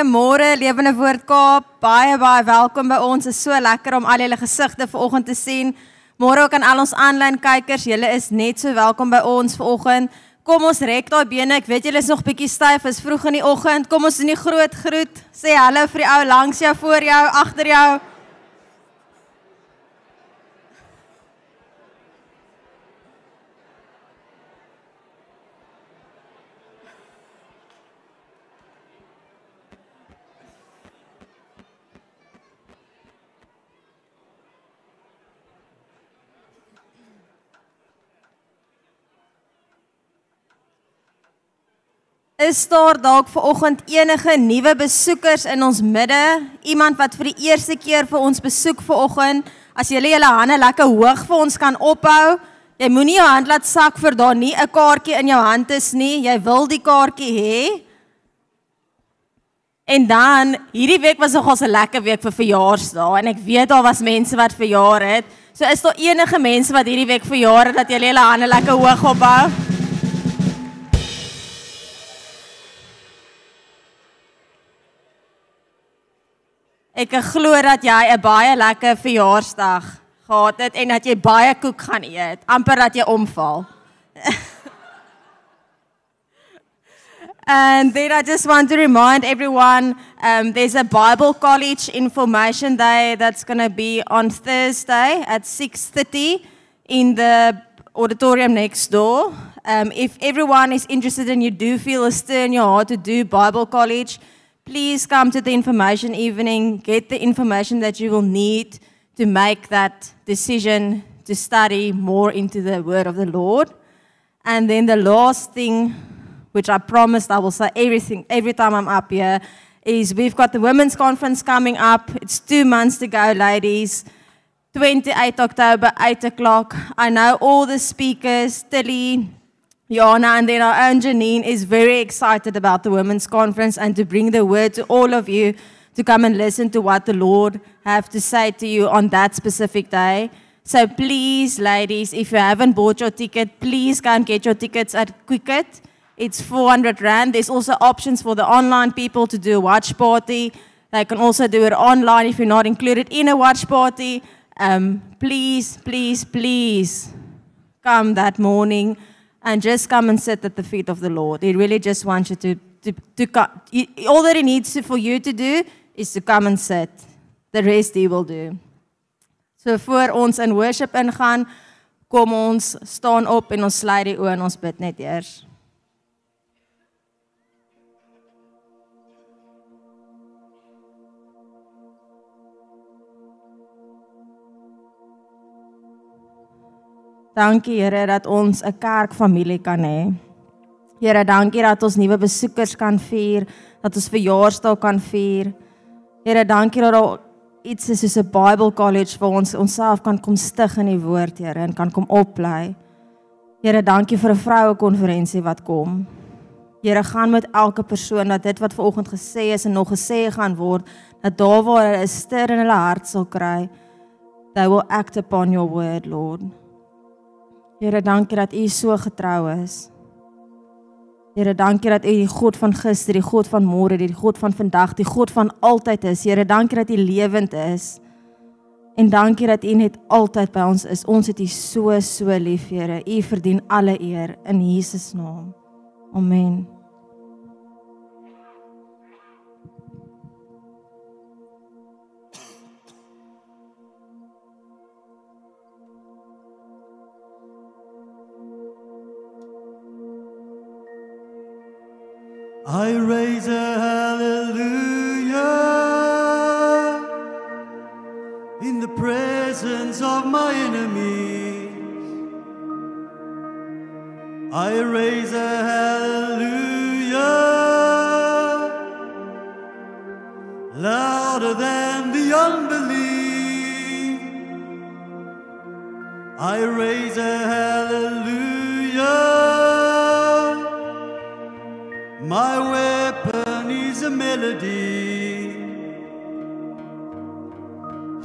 Goeiemôre Lewende Woord Kaap. Baie baie welkom by ons. Dit is so lekker om al julle gesigte vanoggend te sien. Môre ook aan al ons aanlyn kykers. Julle is net so welkom by ons vanoggend. Kom ons rek daai bene. Ek weet julle is nog bietjie styf. Is vroeg in die oggend. Kom ons doen die groot groet. Sê hallo vir die ou langs jou, voor jou, agter jou. Is daar dalk ver oggend enige nuwe besoekers in ons midde? Iemand wat vir die eerste keer vir ons besoek ver oggend? As julle julle hande lekker hoog vir ons kan ophou. Jy moenie jou hand laat sak vir daar nie 'n kaartjie in jou hand is nie. Jy wil die kaartjie hê. En dan hierdie week was nogals 'n lekker week vir verjaarsdae en ek weet daar was mense wat verjaar het. So is daar enige mense wat hierdie week verjaar het dat julle julle hande lekker hoog ophou? Ek glo dat jy 'n baie lekker verjaarsdag gehad het en dat jy baie koek gaan eet, amper dat jy omval. and then I just want to remind everyone um, there's a Bible College Information Day that's going to be on Thursday at 6:30 in the auditorium next door. Um, if everyone is interested and you do feel a stir in your heart to do Bible College, please come to the information evening, get the information that you will need to make that decision to study more into the word of the Lord. And then the last thing, which I promised I will say everything every time I'm up here, is we've got the women's conference coming up. It's two months to go, ladies. 28 October, 8 o'clock. I know all the speakers, Tilly, Jana and then our own Janine is very excited about the women's conference and to bring the word to all of you to come and listen to what the Lord have to say to you on that specific day. So please, ladies, if you haven't bought your ticket, please go and get your tickets at Quicket. It's 400 Rand. There's also options for the online people to do a watch party. They can also do it online if you're not included in a watch party. Um, please, please, please come that morning and just come and sit at the feet of the Lord. He really just wants you to, to, to come. All that He needs for you to do is to come and sit. The rest He will do. So voor ons in worship ingaan, kom ons staan op en ons sluit die oë en ons bid net eers. Dankie Here dat ons 'n kerkfamilie kan hê. Here, dankie dat ons nuwe besoekers kan vier, dat ons verjaarsdag kan vier. Here, dankie dat daar iets is soos 'n Bible College waar ons onsself kan kom stig in die woord, Here, en kan kom oplei. Here, dankie vir 'n vroue konferensie wat kom. Here, gaan met elke persoon dat dit wat vanoggend gesê is en nog gesê gaan word, dat daar waar hulle 'n ster in hulle hart sal kry, they will act upon your word, Lord. Here, dankie dat U so getrou is. Here, dankie dat U die God van gister, die God van môre, die God van vandag, die God van altyd is. Here, dankie dat U lewend is. En dankie dat U net altyd by ons is. Ons het U so so lief, Here. U verdien alle eer in Jesus naam. Amen. I raise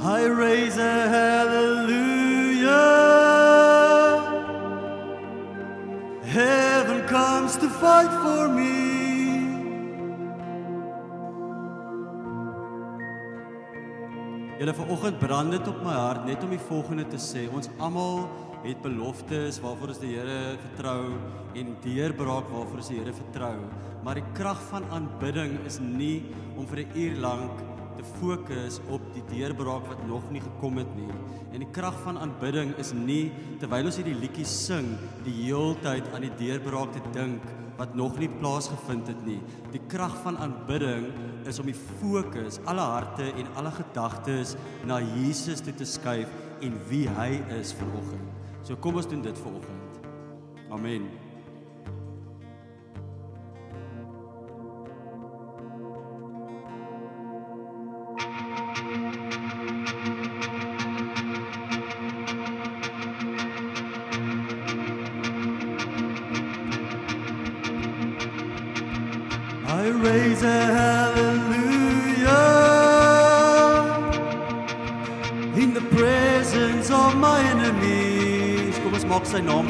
I raise a hallelujah. Heaven comes to fight for me. Julle vanoggend brand dit op my hart net om die volgende te sê. Ons almal het beloftes waarvoor ons die Here vertrou en deurbraak waarvoor ons die Here vertrou. Maar die krag van aanbidding is nie om vir 'n uur lank te fokus op die deurbraak wat nog nie gekom het nie. En die krag van aanbidding is nie terwyl ons hierdie liedjies sing, die heeltyd aan die deurbraak te dink wat nog nie plaasgevind het nie. Die krag van aanbidding is om die fokus, alle harte en alle gedagtes na Jesus toe te skuif en wie hy is vanoggend. So kom ons doen dit vanoggend. Amen. enorm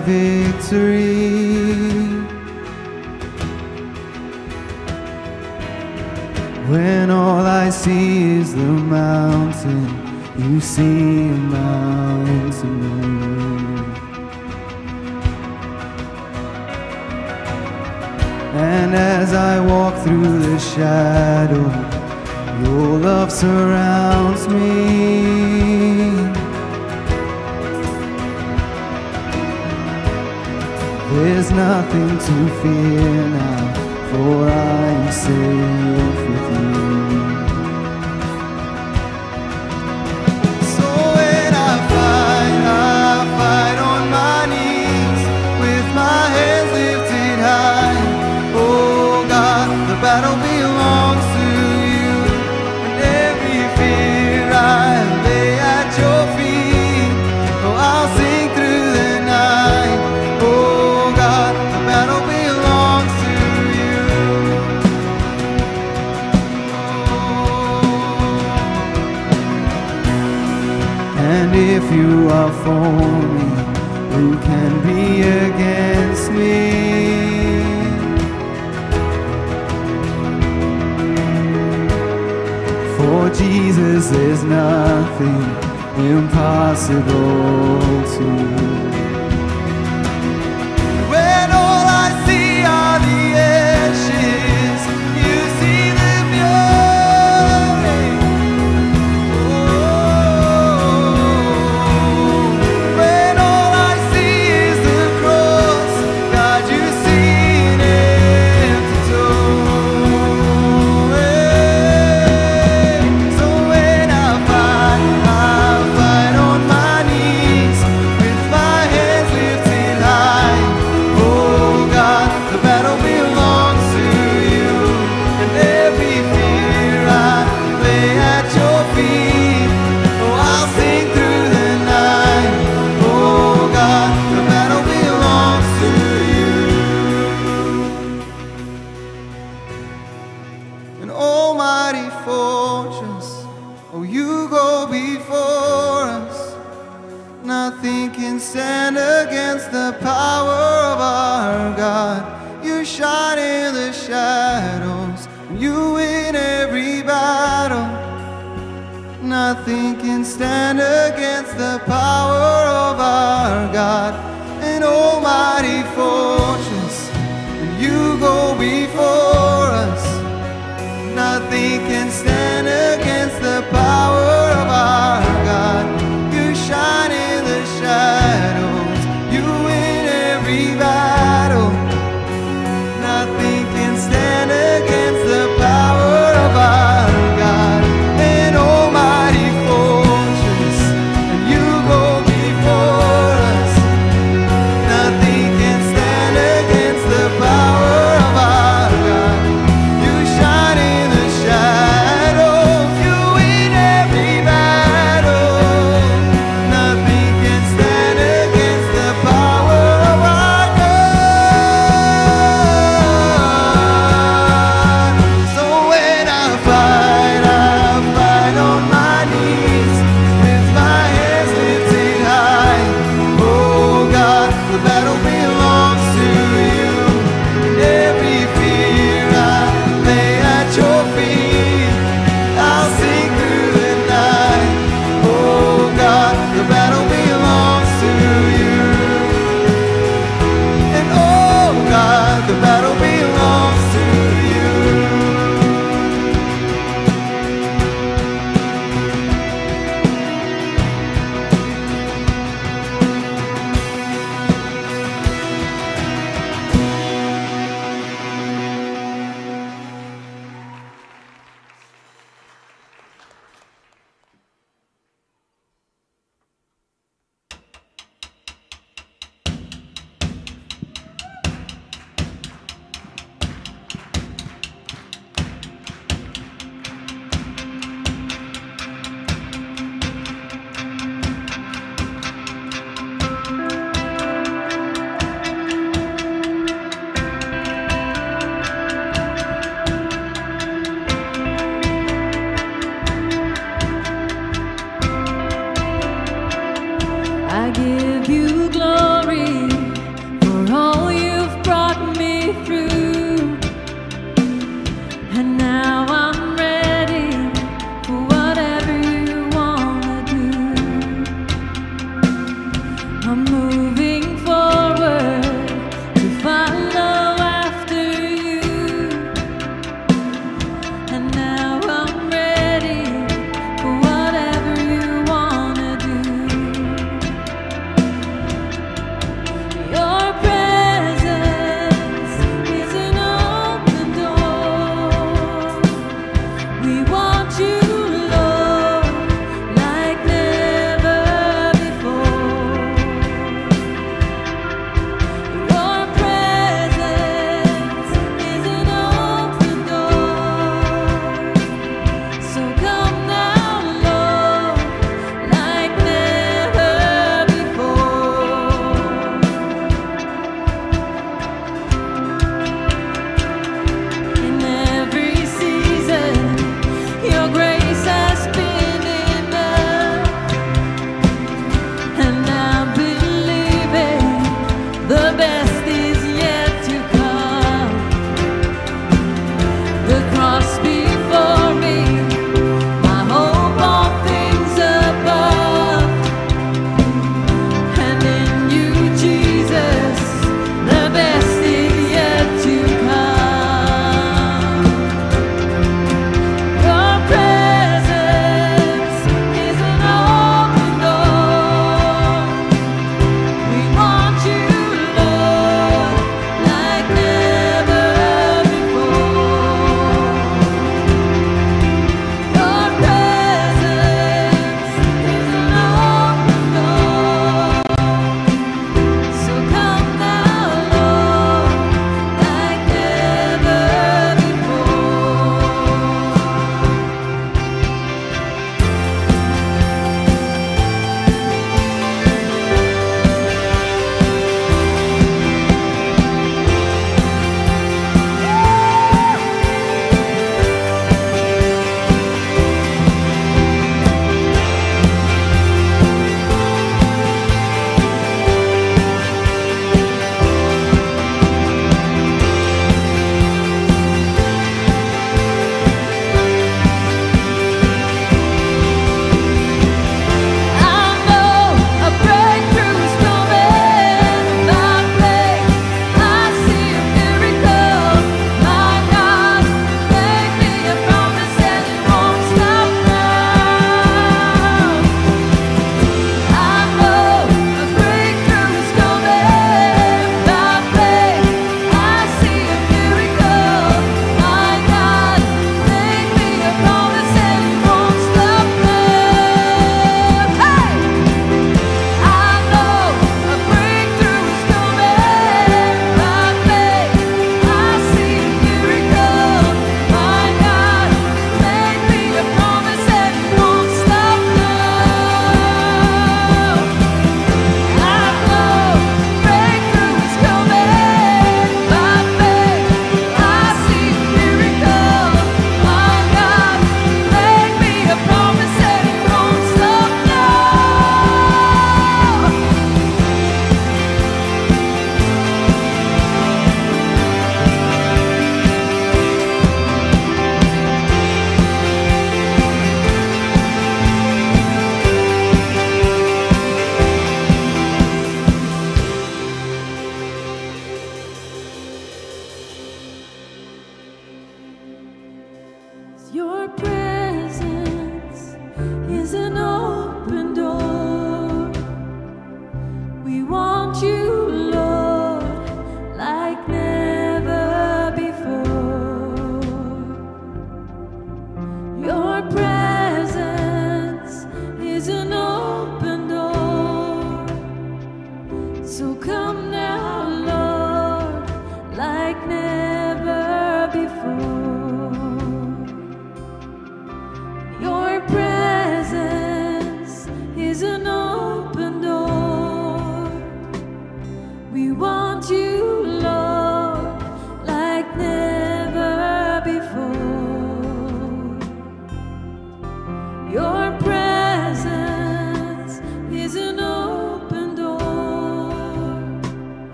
victory. When all I see is the mountain, you see a mountain. And as I walk through the shadow, your love surrounds me. There's nothing to fear now, for I am safe with you. So when I fight, I fight on my knees, with my hands lifted high. Oh God, the battle for? Who can be against me? For Jesus, there's nothing impossible to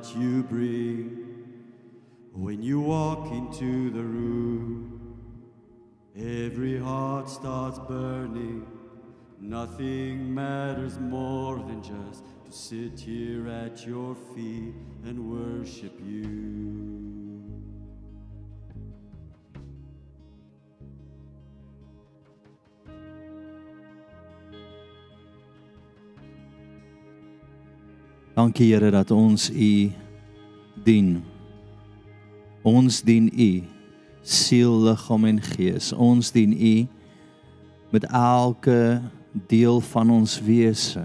that you bring. When you walk into the room, every heart starts burning. Nothing matters more than just to sit here at your feet and worship you. Dankie Here dat ons U dien. Ons dien U siel, liggaam en gees. Ons dien U met elke deel van ons wese.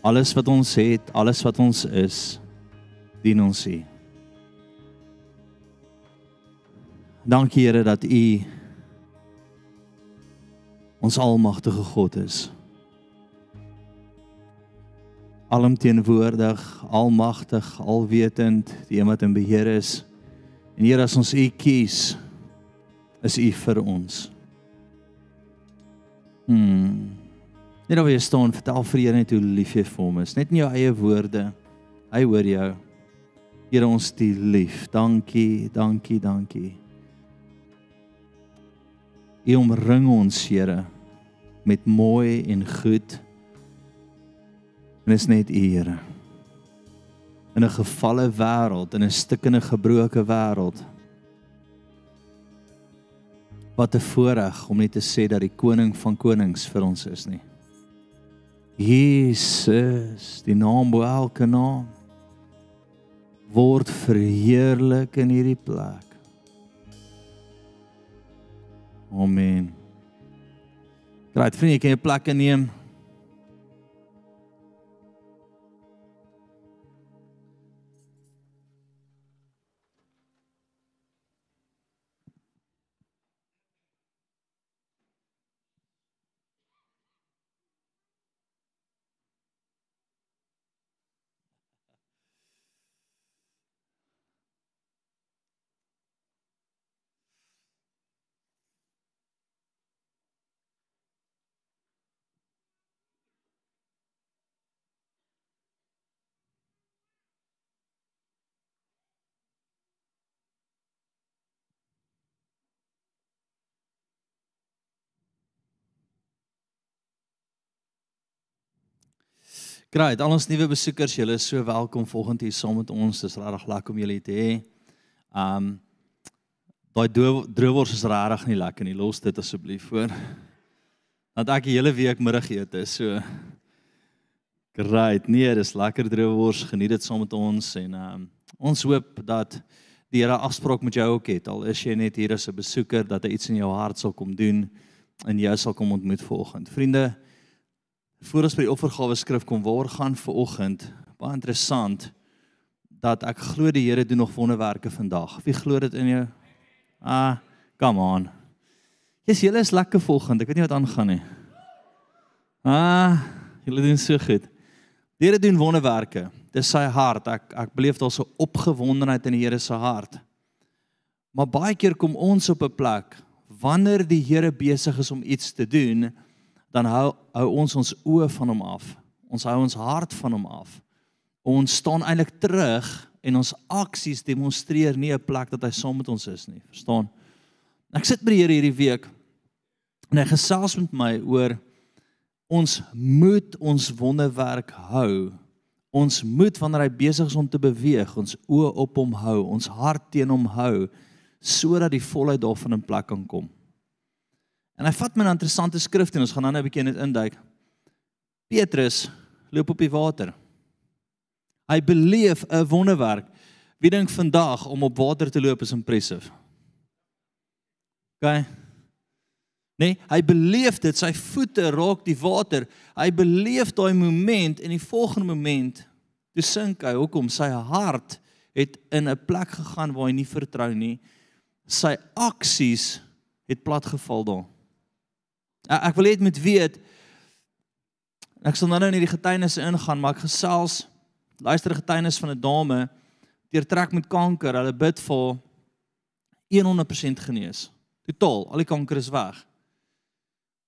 Alles wat ons het, alles wat ons is, dien ons U. Dankie Here dat U ons almagtige God is alomteenwoordig, almagtig, alwetend, die een wat in beheer is. En Here, as ons U kies, is U vir ons. Hmm. Net oor jy staan, vertel vir Here net hoe lief jy vir hom is, net in jou eie woorde. Hy hoor jou. Here ons die lief. Dankie, dankie, dankie. U omring ons, Here, met mooi en goed. En is net U, Here. In 'n gefalle wêreld, in 'n stikkende gebroke wêreld. Wat 'n voorreg om net te sê dat die koning van konings vir ons is nie. Jesus, die naam bo elke naam word verheerlik in hierdie plek. Amen. Graai, vriende, kan jy plek inneem? Great, al ons nuwe besoekers, julle is so welkom volgende hier saam met ons. Dis regtig lekker om julle te hê. Um daai droewors is regtig nie lekker nie. Los dit asseblief voor. Want ek die hele week middagete is so Great. Nee, dis lekker droewors. Geniet dit saam met ons en um ons hoop dat die Here afspraak met jou ook het. Al is jy net hier as 'n besoeker dat hy iets in jou hart sal kom doen en jy sal kom ontmoet volgende. Vriende, voor ons by die offergawe skrif kom waar gaan vir oggend baie interessant dat ek glo die Here doen nog wonderwerke vandag. Wie glo dit in jou? Ah, come on. Jy's julle is lekker volgende. Ek weet nie wat aangaan nie. Ah, julle doen so goed. Die Here doen wonderwerke. Dis sy hart. Ek ek beleef daar so opgewondenheid in die Here se hart. Maar baie keer kom ons op 'n plek wanneer die Here besig is om iets te doen, dan hou hou ons ons oë van hom af. Ons hou ons hart van hom af. Ons staan eintlik terug en ons aksies demonstreer nie 'n plek dat hy saam met ons is nie. Verstaan? Ek sit by die Here hierdie week en hy gesels met my oor Ons moet ons wonderwerk hou. Ons moet wanneer hy besig is om te beweeg, ons oë op hom hou, ons hart teen hom hou sodat die volheid daarvan in plek kan kom. En hy vat my 'n interessante skrif en ons gaan dan 'n bietjie in dit induik. Petrus loop op die water. Hy beleef 'n wonderwerk. Wie dink vandag om op water te loop is impressive? OK. Nee, hy beleef dit, sy voete raak die water. Hy beleef daai moment en die volgende moment toe sink hy. Hoekom? Sy hart het in 'n plek gegaan waar hy nie vertrou nie. Sy aksies het platgeval daar. Ek wil net met weet ek sal nou nou in die getuienisse ingaan, maar ek gesels luister 'n getuienis van 'n dame deurtrek met kanker. Hulle bid vir 100% genees. Totaal, al die kanker is weg.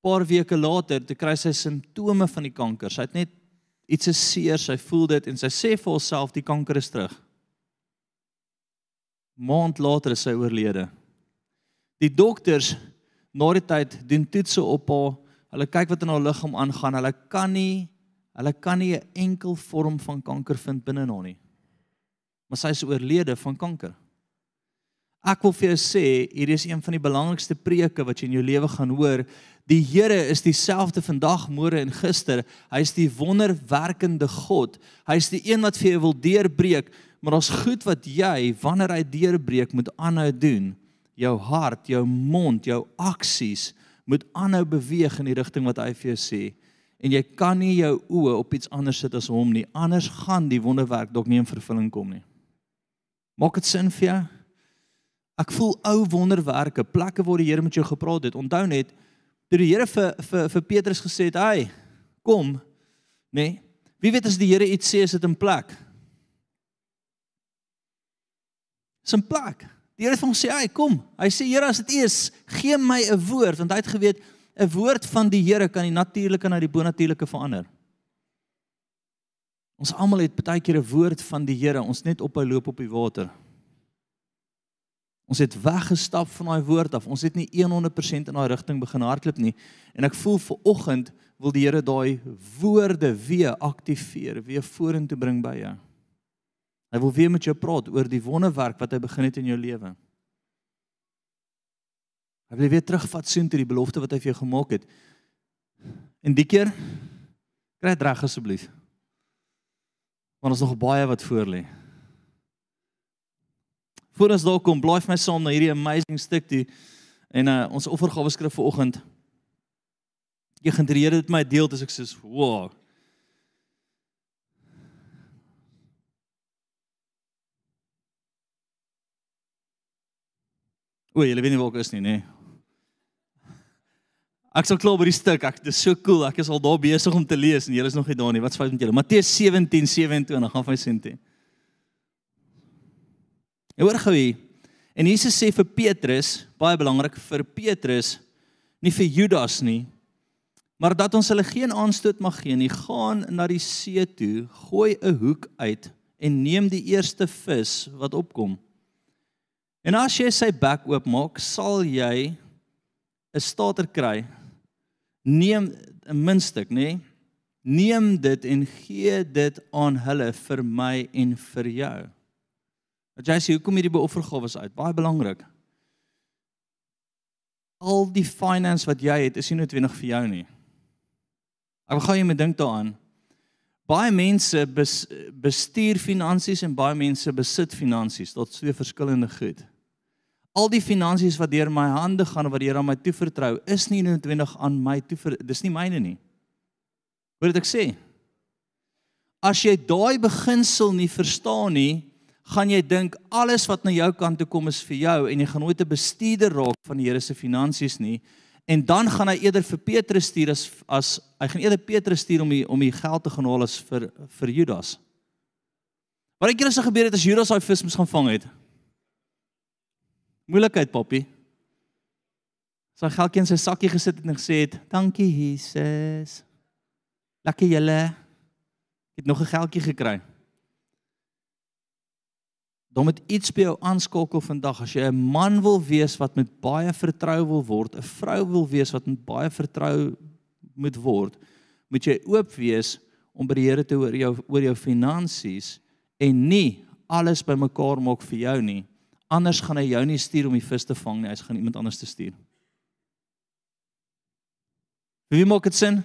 Paar weke later, toe kry sy simptome van die kanker. Sy het net iets is seer, sy voel dit en sy sê vir haarself die kanker is terug. Maand later is sy oorlede. Die dokters na die tyd doen toetse op haar. Hulle kyk wat in haar liggaam aangaan. Hulle kan nie hulle kan nie 'n enkel vorm van kanker vind binne haar nie. Maar sy is oorlede van kanker. Ek wil vir jou sê, hier is een van die belangrikste preke wat jy in jou lewe gaan hoor. Die Here is dieselfde vandag, môre en gister. Hy is die wonderwerkende God. Hy is die een wat vir jou wil deurbreek, maar daar's goed wat jy wanneer hy deurbreek moet aanhou doen. Jou hart, jou mond, jou aksies moet aanhou beweeg in die rigting wat hy vir jou sê. En jy kan nie jou oë op iets anders sit as hom nie. Anders gaan die wonderwerk dalk nie in vervulling kom nie. Maak dit sin vir jou? Ek voel ou wonderwerke, plekke waar die Here met jou gepraat het. Onthou net toe die Here vir vir vir Petrus gesê het, "Hai, kom." Nê? Nee, wie weet as die Here iets sê is dit in plek? Is in plek. Die Here het vir hom sê, "Hai, kom." Hy sê, "Here, as dit is, gee my 'n woord," want hy het geweet 'n woord van die Here kan die natuurlike na die bonatuurlike verander. Ons almal het baie keer 'n woord van die Here, ons net ophou loop op die water. Ons het weggestap van daai woord af. Ons het nie 100% in daai rigting begin hardloop nie. En ek voel ver oggend wil die Here daai woorde weer aktiveer, weer vorentoe bring by jou. Hy wil weer met jou praat oor die wonderwerk wat hy begin het in jou lewe. Hy wil weer terugvat soontoe die belofte wat hy vir jou gemaak het. En die keer kry dit reg asseblief. Want ons nog baie wat voor lê. Voor ons daar kom, blaai vir my saam na hierdie amazing stuk toe. En uh ons offergawe skrif vir oggend. Ek die Here dit my deel as ek sê, "Wow." O, julle weet nie waar ek is nie, nê. Nee. Ek sal klaar by die stuk. Ek dis so cool. Ek is al daar besig om te lees en julle is nog nie daar nie. Wat's fout met julle? Matteus 17:27 gaan vir sin toe. Jy hoor gou hier. En Jesus sê vir Petrus, baie belangrik vir Petrus, nie vir Judas nie, maar dat ons hulle geen aanstoot mag gee nie. Gaan na die see toe, gooi 'n hoek uit en neem die eerste vis wat opkom. En as jy sy bek oopmaak, sal jy 'n stater kry. Neem 'n muntstuk, nê? Nee? Neem dit en gee dit aan hulle vir my en vir jou. Dat jy sê hoekom hierdie beoffergawes uit? Baie belangrik. Al die finance wat jy het, is nie noodwendig vir jou nie. Ek wil gou jy moet dink daaraan. Baie mense bes, bestuur finansies en baie mense besit finansies. Dit is twee verskillende goed. Al die finansies wat deur my hande gaan wat die Here aan my toevertrou, is nie noodwendig aan my toe dis nie myne nie. Hoor wat ek sê? As jy daai beginsel nie verstaan nie, gaan jy dink alles wat na jou kant toe kom is vir jou en jy gaan nooit 'n bestuurder raak van die Here se finansies nie. En dan gaan hy eerder vir Petrus stuur as as hy gaan eerder Petrus stuur om die, om die geld te gaan haal as vir vir Judas. Wat ek eers gebeur het as Judas daai vis moes gaan vang het. Moeilikheid, papi. Sy geldjie in sy sakkie gesit het en gesê het: "Dankie Jesus. Lekker julle. Ek het nog 'n geldjie gekry." Dan moet iets by jou aanskakel vandag as jy 'n man wil wees wat met baie vertrou wil word, 'n vrou wil wees wat met baie vertrou moet word, moet jy oop wees om by die Here te hoor jou oor jou finansies en nie alles bymekaar maak vir jou nie. Anders gaan hy jou nie stuur om die vis te vang nie, hy gaan iemand anders te stuur. Wie maak dit sin?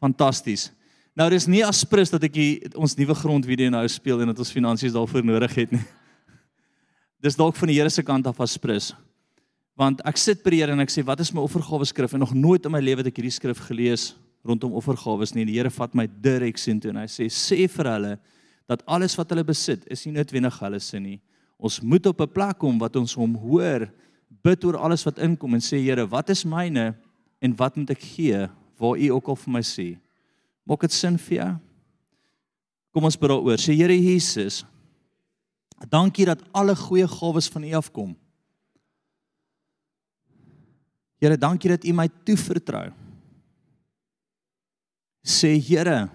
Fantasties. Nou dis nie aspres dat ek die, ons nuwe grondvideo nou speel en dat ons finansies daarvoor nodig het nie. Dis dalk van die Here se kant af aspres. Want ek sit by die Here en ek sê wat is my offergawe skrif en nog nooit in my lewe het ek hierdie skrif gelees rondom offergawes nie. Die Here vat my direk sien toe en hy sê sê vir hulle dat alles wat hulle besit is nie noodwendig hulle se nie. Ons moet op 'n plek kom wat ons hom hoor, bid oor alles wat inkom en sê Here, wat is myne en wat moet ek gee waar U ook al vir my sê. Maak dit sin vir jou? Kom ons bid daaroor. Sê Here Jesus, dankie dat alle goeie gawes van U afkom. Here, dankie dat U my toevertrou. Sê Here,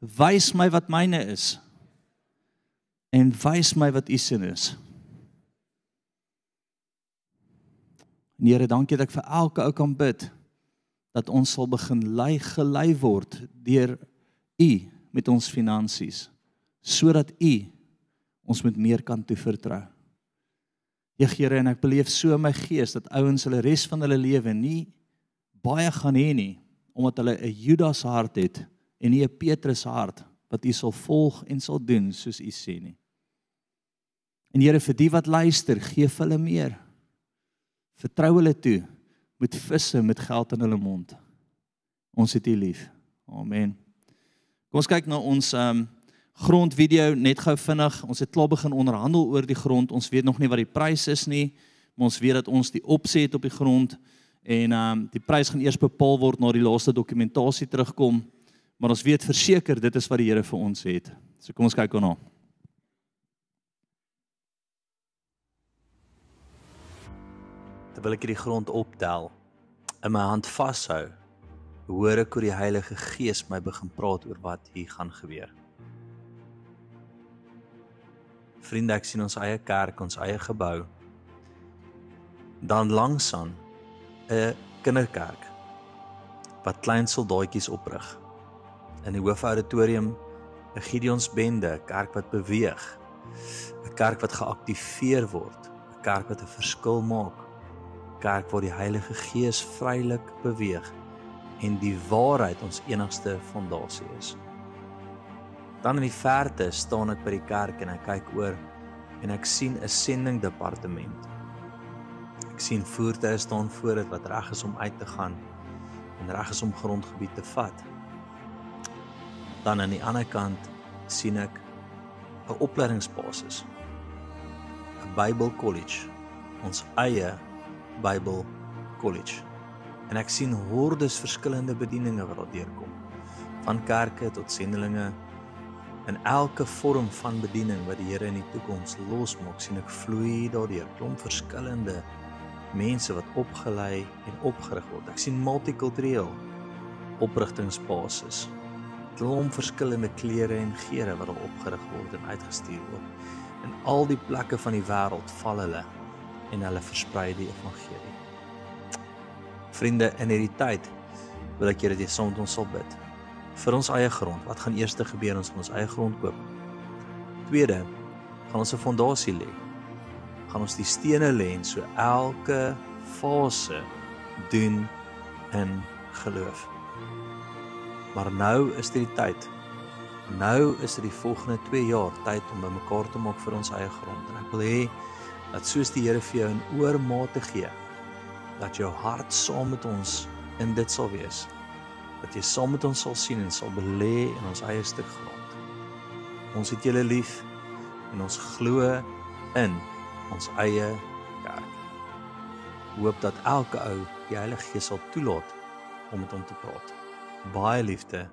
wys my wat myne is en wys my wat U sin is. En Here, dankie dat ek vir elke ou kan bid dat ons sal begin lei gelei word deur U met ons finansies sodat U ons met meer kan toevertrou. Ja Here en ek beleef so in my gees dat ouens hulle res van hulle lewe nie baie gaan hê nie omdat hulle 'n Judas hart het en nie 'n Petrus hart wat U sal volg en sal doen soos U sê nie. En Here vir die wat luister, gee vir hulle meer. Vertrou hulle toe met visse met geld in hulle mond. Ons het U lief. Amen. Kom ons kyk na ons um, grondvideo net gou vinnig. Ons het klaar begin onderhandel oor die grond. Ons weet nog nie wat die prys is nie, maar ons weet dat ons die opset het op die grond en um, die prys gaan eers bepaal word na die laaste dokumentasie terugkom. Maar ons weet verseker dit is wat die Here vir ons het. So kom ons kyk daarna. Terwyl ek hierdie grond optel in my hand vashou hoor ek hoe die Heilige Gees my begin praat oor wat hier gaan gebeur. Vriende ek sien ons eie kerk ons eie gebou. Dan langsaan 'n kinderkerk wat klein soldaatjies oprig. In die hoofauditorium 'n Gideonsbende kerk wat beweeg 'n kerk wat geaktiveer word 'n kerk wat 'n verskil maak kerk waar die Heilige Gees vrylik beweeg en die waarheid ons enigste fondasie is. Dan in die verte staan ek by die kerk en ek kyk oor en ek sien 'n sendingdepartement. Ek sien voertuie staan voor dit wat reg is om uit te gaan en reg is om grondgebied te vat. Dan aan die ander kant sien ek 'n opleidingsbasis. 'n Bible College, ons eie Bible College. En ek sien hordes verskillende bedieninge wat daar deurkom. Van kerke tot sendelinge in elke vorm van bediening wat die Here in die toekoms losmaak, sien ek vloei daardeur klomp verskillende mense wat opgelei en opgerig word. Ek sien multikultureel oprigtingsbasis. Klomp verskillende klere en geure wat daar opgerig word en uitgestuur word. In al die plekke van die wêreld val hulle en hulle versprei die evangelie. Vriende, in hierdie tyd wil ek julle dit saam met ons sal bid. Vir ons eie grond, wat gaan eers gebeur ons ons eie grond koop? Tweede, gaan ons 'n fondasie lê. Gaan ons die stene lê en so elke fase doen in geloof. Maar nou is dit die tyd. Nou is dit die volgende 2 jaar tyd om bymekaar te maak vir ons eie grond. En ek wil hê dat soos die Here vir jou in oormate gee dat jou hart saam met ons in dit sal wees dat jy saam met ons sal sien en sal belê in ons eie stuk grond ons het julle lief en ons glo in ons eie kerk. Hoop dat elke ou die Heilige Gees sal toelaat om met hom te praat. Baie liefde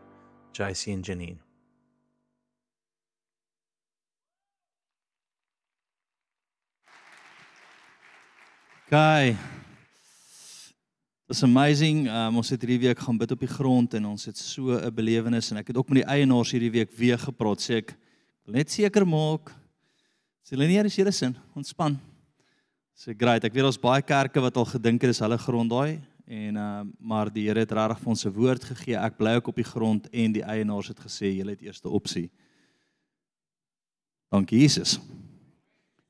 JC en Janine Okay. It's amazing. Um, ons het hierdie week gaan bid op die grond en ons het so 'n belewenis en ek het ook met die eienaars hierdie week weer gepraat. Sê ek wil net seker maak sê hulle nie is julle sin. Ontspan. Sê great. Ek weet ons baie kerke wat al gedink het dis hulle grond daai En uh maar die Here het regtig vir ons 'n woord gegee. Ek bly ook op die grond en die eienaars het gesê julle het eerste opsie. Dankie Jesus.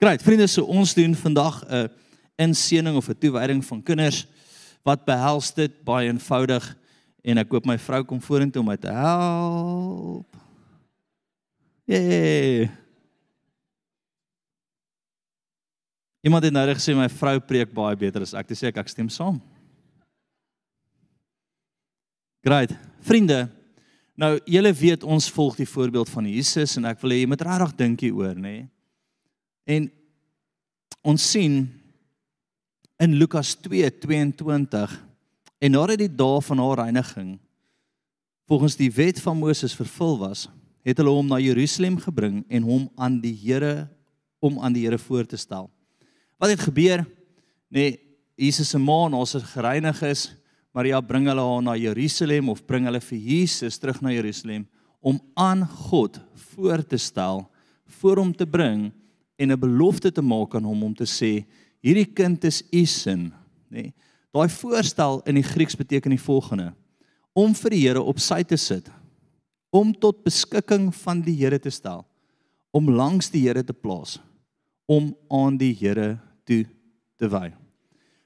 Great, vriende, so ons doen vandag 'n inseening of 'n toewyding van kinders wat behels dit baie eenvoudig en ek koop my vrou kom vorentoe om my te help. Yay. Iemand het nou reg gesê my vrou preek baie beter as ek. Dis sê ek ek stem saam. Great. Vriende, nou julle weet ons volg die voorbeeld van Jesus en ek wil hê jy moet regtig dink hieroor, nê? Nee? En ons sien in Lukas 2:22 en nadat die dae van haar reiniging volgens die wet van Moses vervul was, het hulle hom na Jerusalem gebring en hom aan die Here om aan die Here voor te stel. Wat het gebeur? Nee, Jesus se ma, na sy gereinig is, Maria bring hulle haar na Jerusalem of bring hulle vir Jesus terug na Jerusalem om aan God voor te stel, voor hom te bring en 'n belofte te maak aan hom om te sê hierdie kind is u sin, nê. Nee, Daai voorstel in die Grieks beteken die volgende: om vir die Here op sy te sit, om tot beskikking van die Here te stel, om langs die Here te plaas, om aan die Here toe te wy.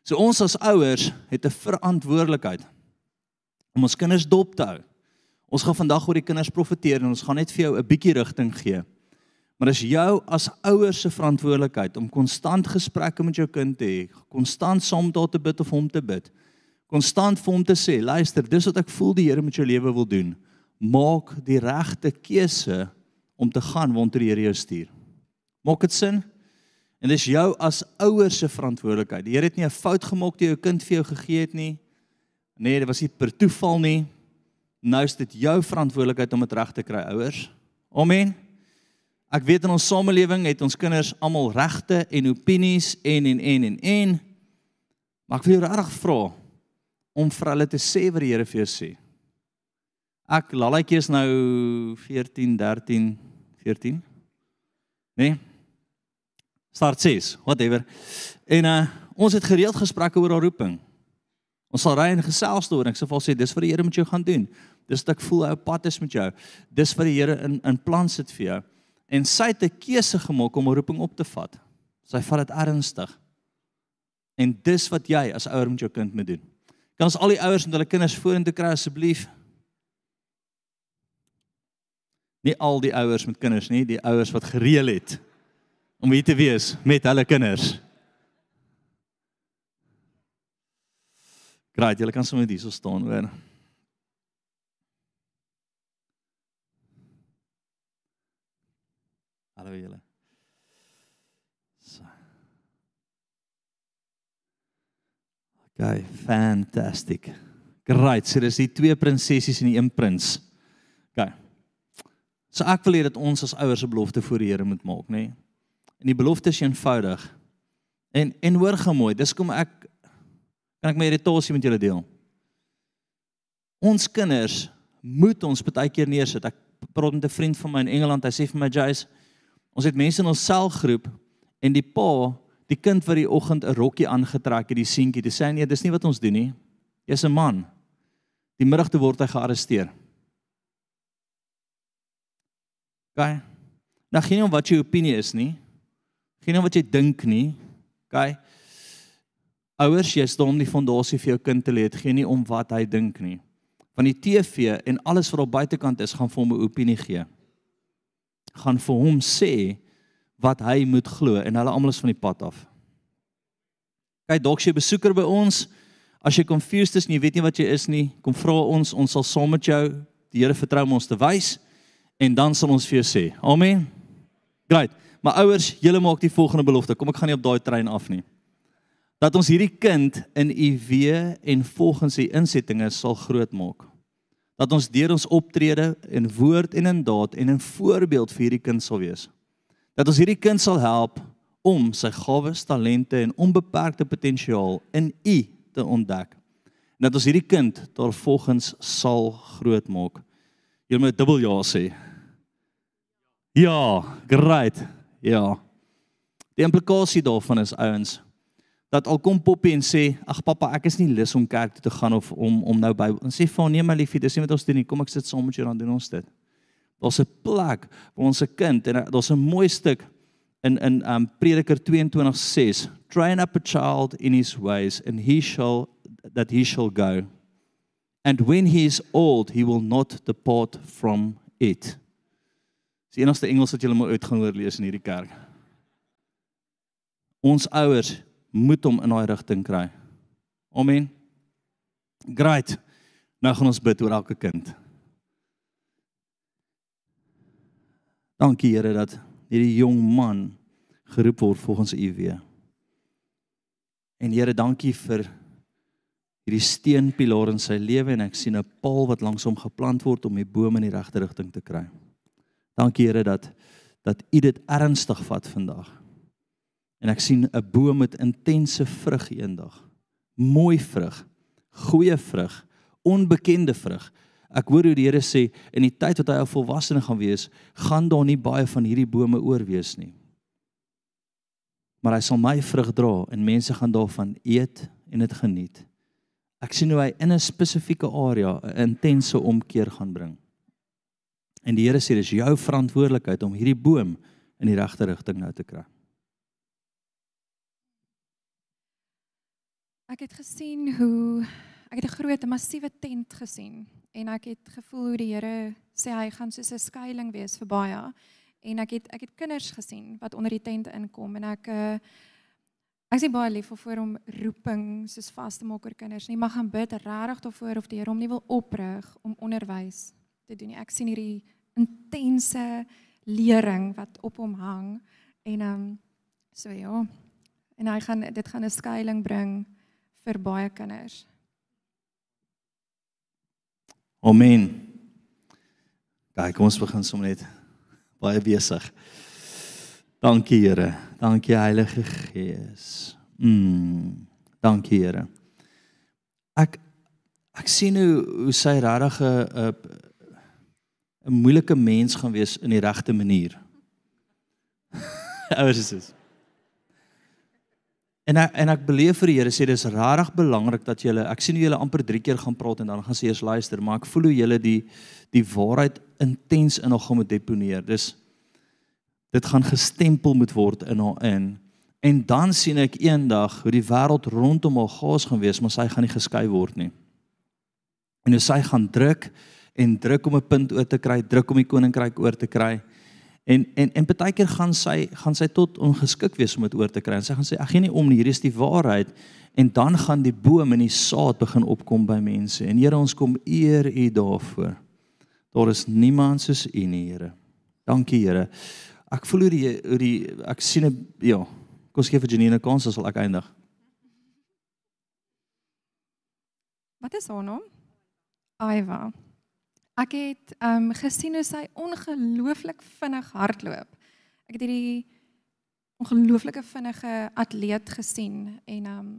So ons as ouers het 'n verantwoordelikheid om ons kinders dop te hou. Ons gaan vandag oor die kinders profeteer en ons gaan net vir jou 'n bietjie rigting gee. Maar dis jou as ouers se verantwoordelikheid om konstant gesprekke met jou kind te hê, konstant saam hom te bid of hom te bid. Konstant vir hom te sê, luister, dis wat ek voel die Here met jou lewe wil doen. Maak die regte keuse om te gaan waartoe die Here jou stuur. Maak dit sin? En dis jou as ouers se verantwoordelikheid. Die Here het nie 'n fout gemaak toe jou kind vir jou gegee het nie. Nee, dit was nie per toeval nie. Nou is dit jou verantwoordelikheid om dit reg te kry, ouers. Amen. Ek weet in ons samelewing het ons kinders almal regte en opinies en en en en en. Maar ek wil jou regtig vra om vir hulle te sê wat die Here vir jou sê. Ek lalletjie is nou 14, 13, 14. Nee. Start 6, whatever. En uh ons het gereeld gesprekke oor haar roeping. Ons sal ry en gesels daaroor. Ek sê vir haar sê dis wat die Here met jou gaan doen. Dis wat ek voel hy op pad is met jou. Dis wat die Here in in plan sit vir jou. En sy het 'n keuse gemaak om 'n roeping op te vat. Sy vat dit ernstig. En dis wat jy as ouer met jou kind moet doen. Kan ons al die ouers met hulle kinders vorentoe kry asseblief? Nie al die ouers met kinders nie, die ouers wat gereël het om hier te wees met hulle kinders. Graai, julle kan sommer hier so staan, hoor. Hallo julle. So. Okay, fantastic. Great. So dis die twee prinsessies en die een prins. Okay. So ek wil hê dat ons as ouers 'n belofte voor die Here moet maak, nê? Nee? En die belofte is eenvoudig. En en hoor gou mooi, dis kom ek kan ek my irritasie met julle deel. Ons kinders moet ons baie keer neersit. Ek praat met 'n vriend van my in Engeland, hy sê vir my Jace, ons het mense in ons selgroep en die pa, die kind wat die oggend 'n rokkie aangetrek het, die seentjie, dis sê nee, dis nie wat ons doen nie. Jy's 'n man. Die middag toe word hy gearresteer. OK. Nou geen om wat jou opinie is nie. Geen om wat jy dink nie. OK. Ouers, jy staan om die fondasie vir jou kind te lê. Dit gee nie om wat hy dink nie. Van die TV en alles wat op buitekant is, gaan vir hom 'n opinie gee. Gaan vir hom sê wat hy moet glo en hulle almal is van die pad af. Kyk, dalk jy besoeker by ons, as jy confused is en jy weet nie wat jy is nie, kom vra ons, ons sal saam met jou die Here vertrou om ons te wys en dan sal ons vir jou sê. Amen. Great. Maar ouers, julle maak die volgende belofte. Kom ek gaan nie op daai trein af nie. Dat ons hierdie kind in u wee en volgens u insettinge sal grootmaak. Dat ons deur ons optrede in woord en in daad en in voorbeeld vir hierdie kind sal wees. Dat ons hierdie kind sal help om sy gawes, talente en onbeperkte potensiaal in u te ontdek. En dat ons hierdie kind daarvolgens sal grootmaak. Jy moet dubbel ja sê. Ja, great. Ja. Die implikasie daarvan is ouens dat al kom Poppy en sê, "Ag pappa, ek is nie lus om kerk toe te gaan of om om nou by en sê vir hom, "Nee my liefie, dis nie wat ons doen nie. Kom ek sit saam met jou dan doen ons dit." Daar's 'n plek waar ons 'n kind en daar's 'n mooi stuk in in um Prediker 22:6, "Train up a child in his ways and he shall that he shall go. And when he is old, he will not depart from it." Dis die enigste Engels wat jy moet uit gaan hoor lees in hierdie kerk. Ons ouers moet hom in daai rigting kry. Amen. Great. Nou gaan ons bid oor elke kind. Dankie Here dat hierdie jong man geroep word volgens U weë. En Here, dankie vir hierdie steenpilaar in sy lewe en ek sien 'n paal wat langs hom geplant word om die boom in die regte rigting te kry. Dankie Here dat dat U dit ernstig vat vandag. En ek sien 'n boom met intense vrug eendag. Mooi vrug, goeie vrug, onbekende vrug. Ek hoor hoe die Here sê in die tyd wat hy al volwassene gaan wees, gaan daar nie baie van hierdie bome oorwees nie. Maar hy sal my vrug dra en mense gaan daarvan eet en dit geniet. Ek sien hoe hy in 'n spesifieke area 'n intense omkeer gaan bring. En die Here sê dis jou verantwoordelikheid om hierdie boom in die regte rigting nou te kry. Ek het gesien hoe ek het 'n groot massiewe tent gesien en ek het gevoel hoe die Here sê hy gaan soos 'n skuilings wees vir baie en ek het ek het kinders gesien wat onder die tent inkom en ek uh, ek sien baie lief vir hom roeping soos vas te maak oor kinders nie maar gaan bid regtig daarvoor of die Here hom nie wil oprig om onderwys te doen nie. Ek sien hierdie intense lering wat op hom hang en ehm um, so ja. En hy gaan dit gaan 'n skuilings bring vir baie kinders. Amen. Kyk, kom ons begin sommer net baie besig. Dankie Here. Dankie Heilige Gees. Mm. Dankie Here. Ek ek sien hoe hoe sy regtig 'n 'n moeilike mens gaan wees in die regte manier. Ouers is dit. En ek, en ek beleef vir die Here sê dis regtig belangrik dat julle ek sien hoe julle amper 3 keer gaan praat en dan gaan sê eers luister, maar ek voel hoe julle die die waarheid intens in hom moet deponeer. Dis dit gaan gestempel moet word in haar in. En dan sien ek eendag hoe die wêreld rondom haar gaas gaan wees, maar sy gaan nie geskei word nie. En hoe sy gaan druk en druk om 'n punt oor te kry, druk om die koninkryk oor te kry. En en en baie keer gaan sy gaan sy tot ongeskik wees om dit oor te kry. En sy gaan sê ag gee nie om nie, hier is die waarheid. En dan gaan die boom en die saad begin opkom by mense. En Here, ons kom eer U daarvoor. Daar is niemand soos U nie, Here. Dankie, Here. Ek voel hoe die hoe die ek sien 'n ja, kom ons gee vir Janine 'n kans as sal ek eindig. Wat is haar naam? Aiva. Ek het ehm um, gesien hoe sy ongelooflik vinnig hardloop. Ek het hierdie ongelooflike vinnige atleet gesien en ehm um,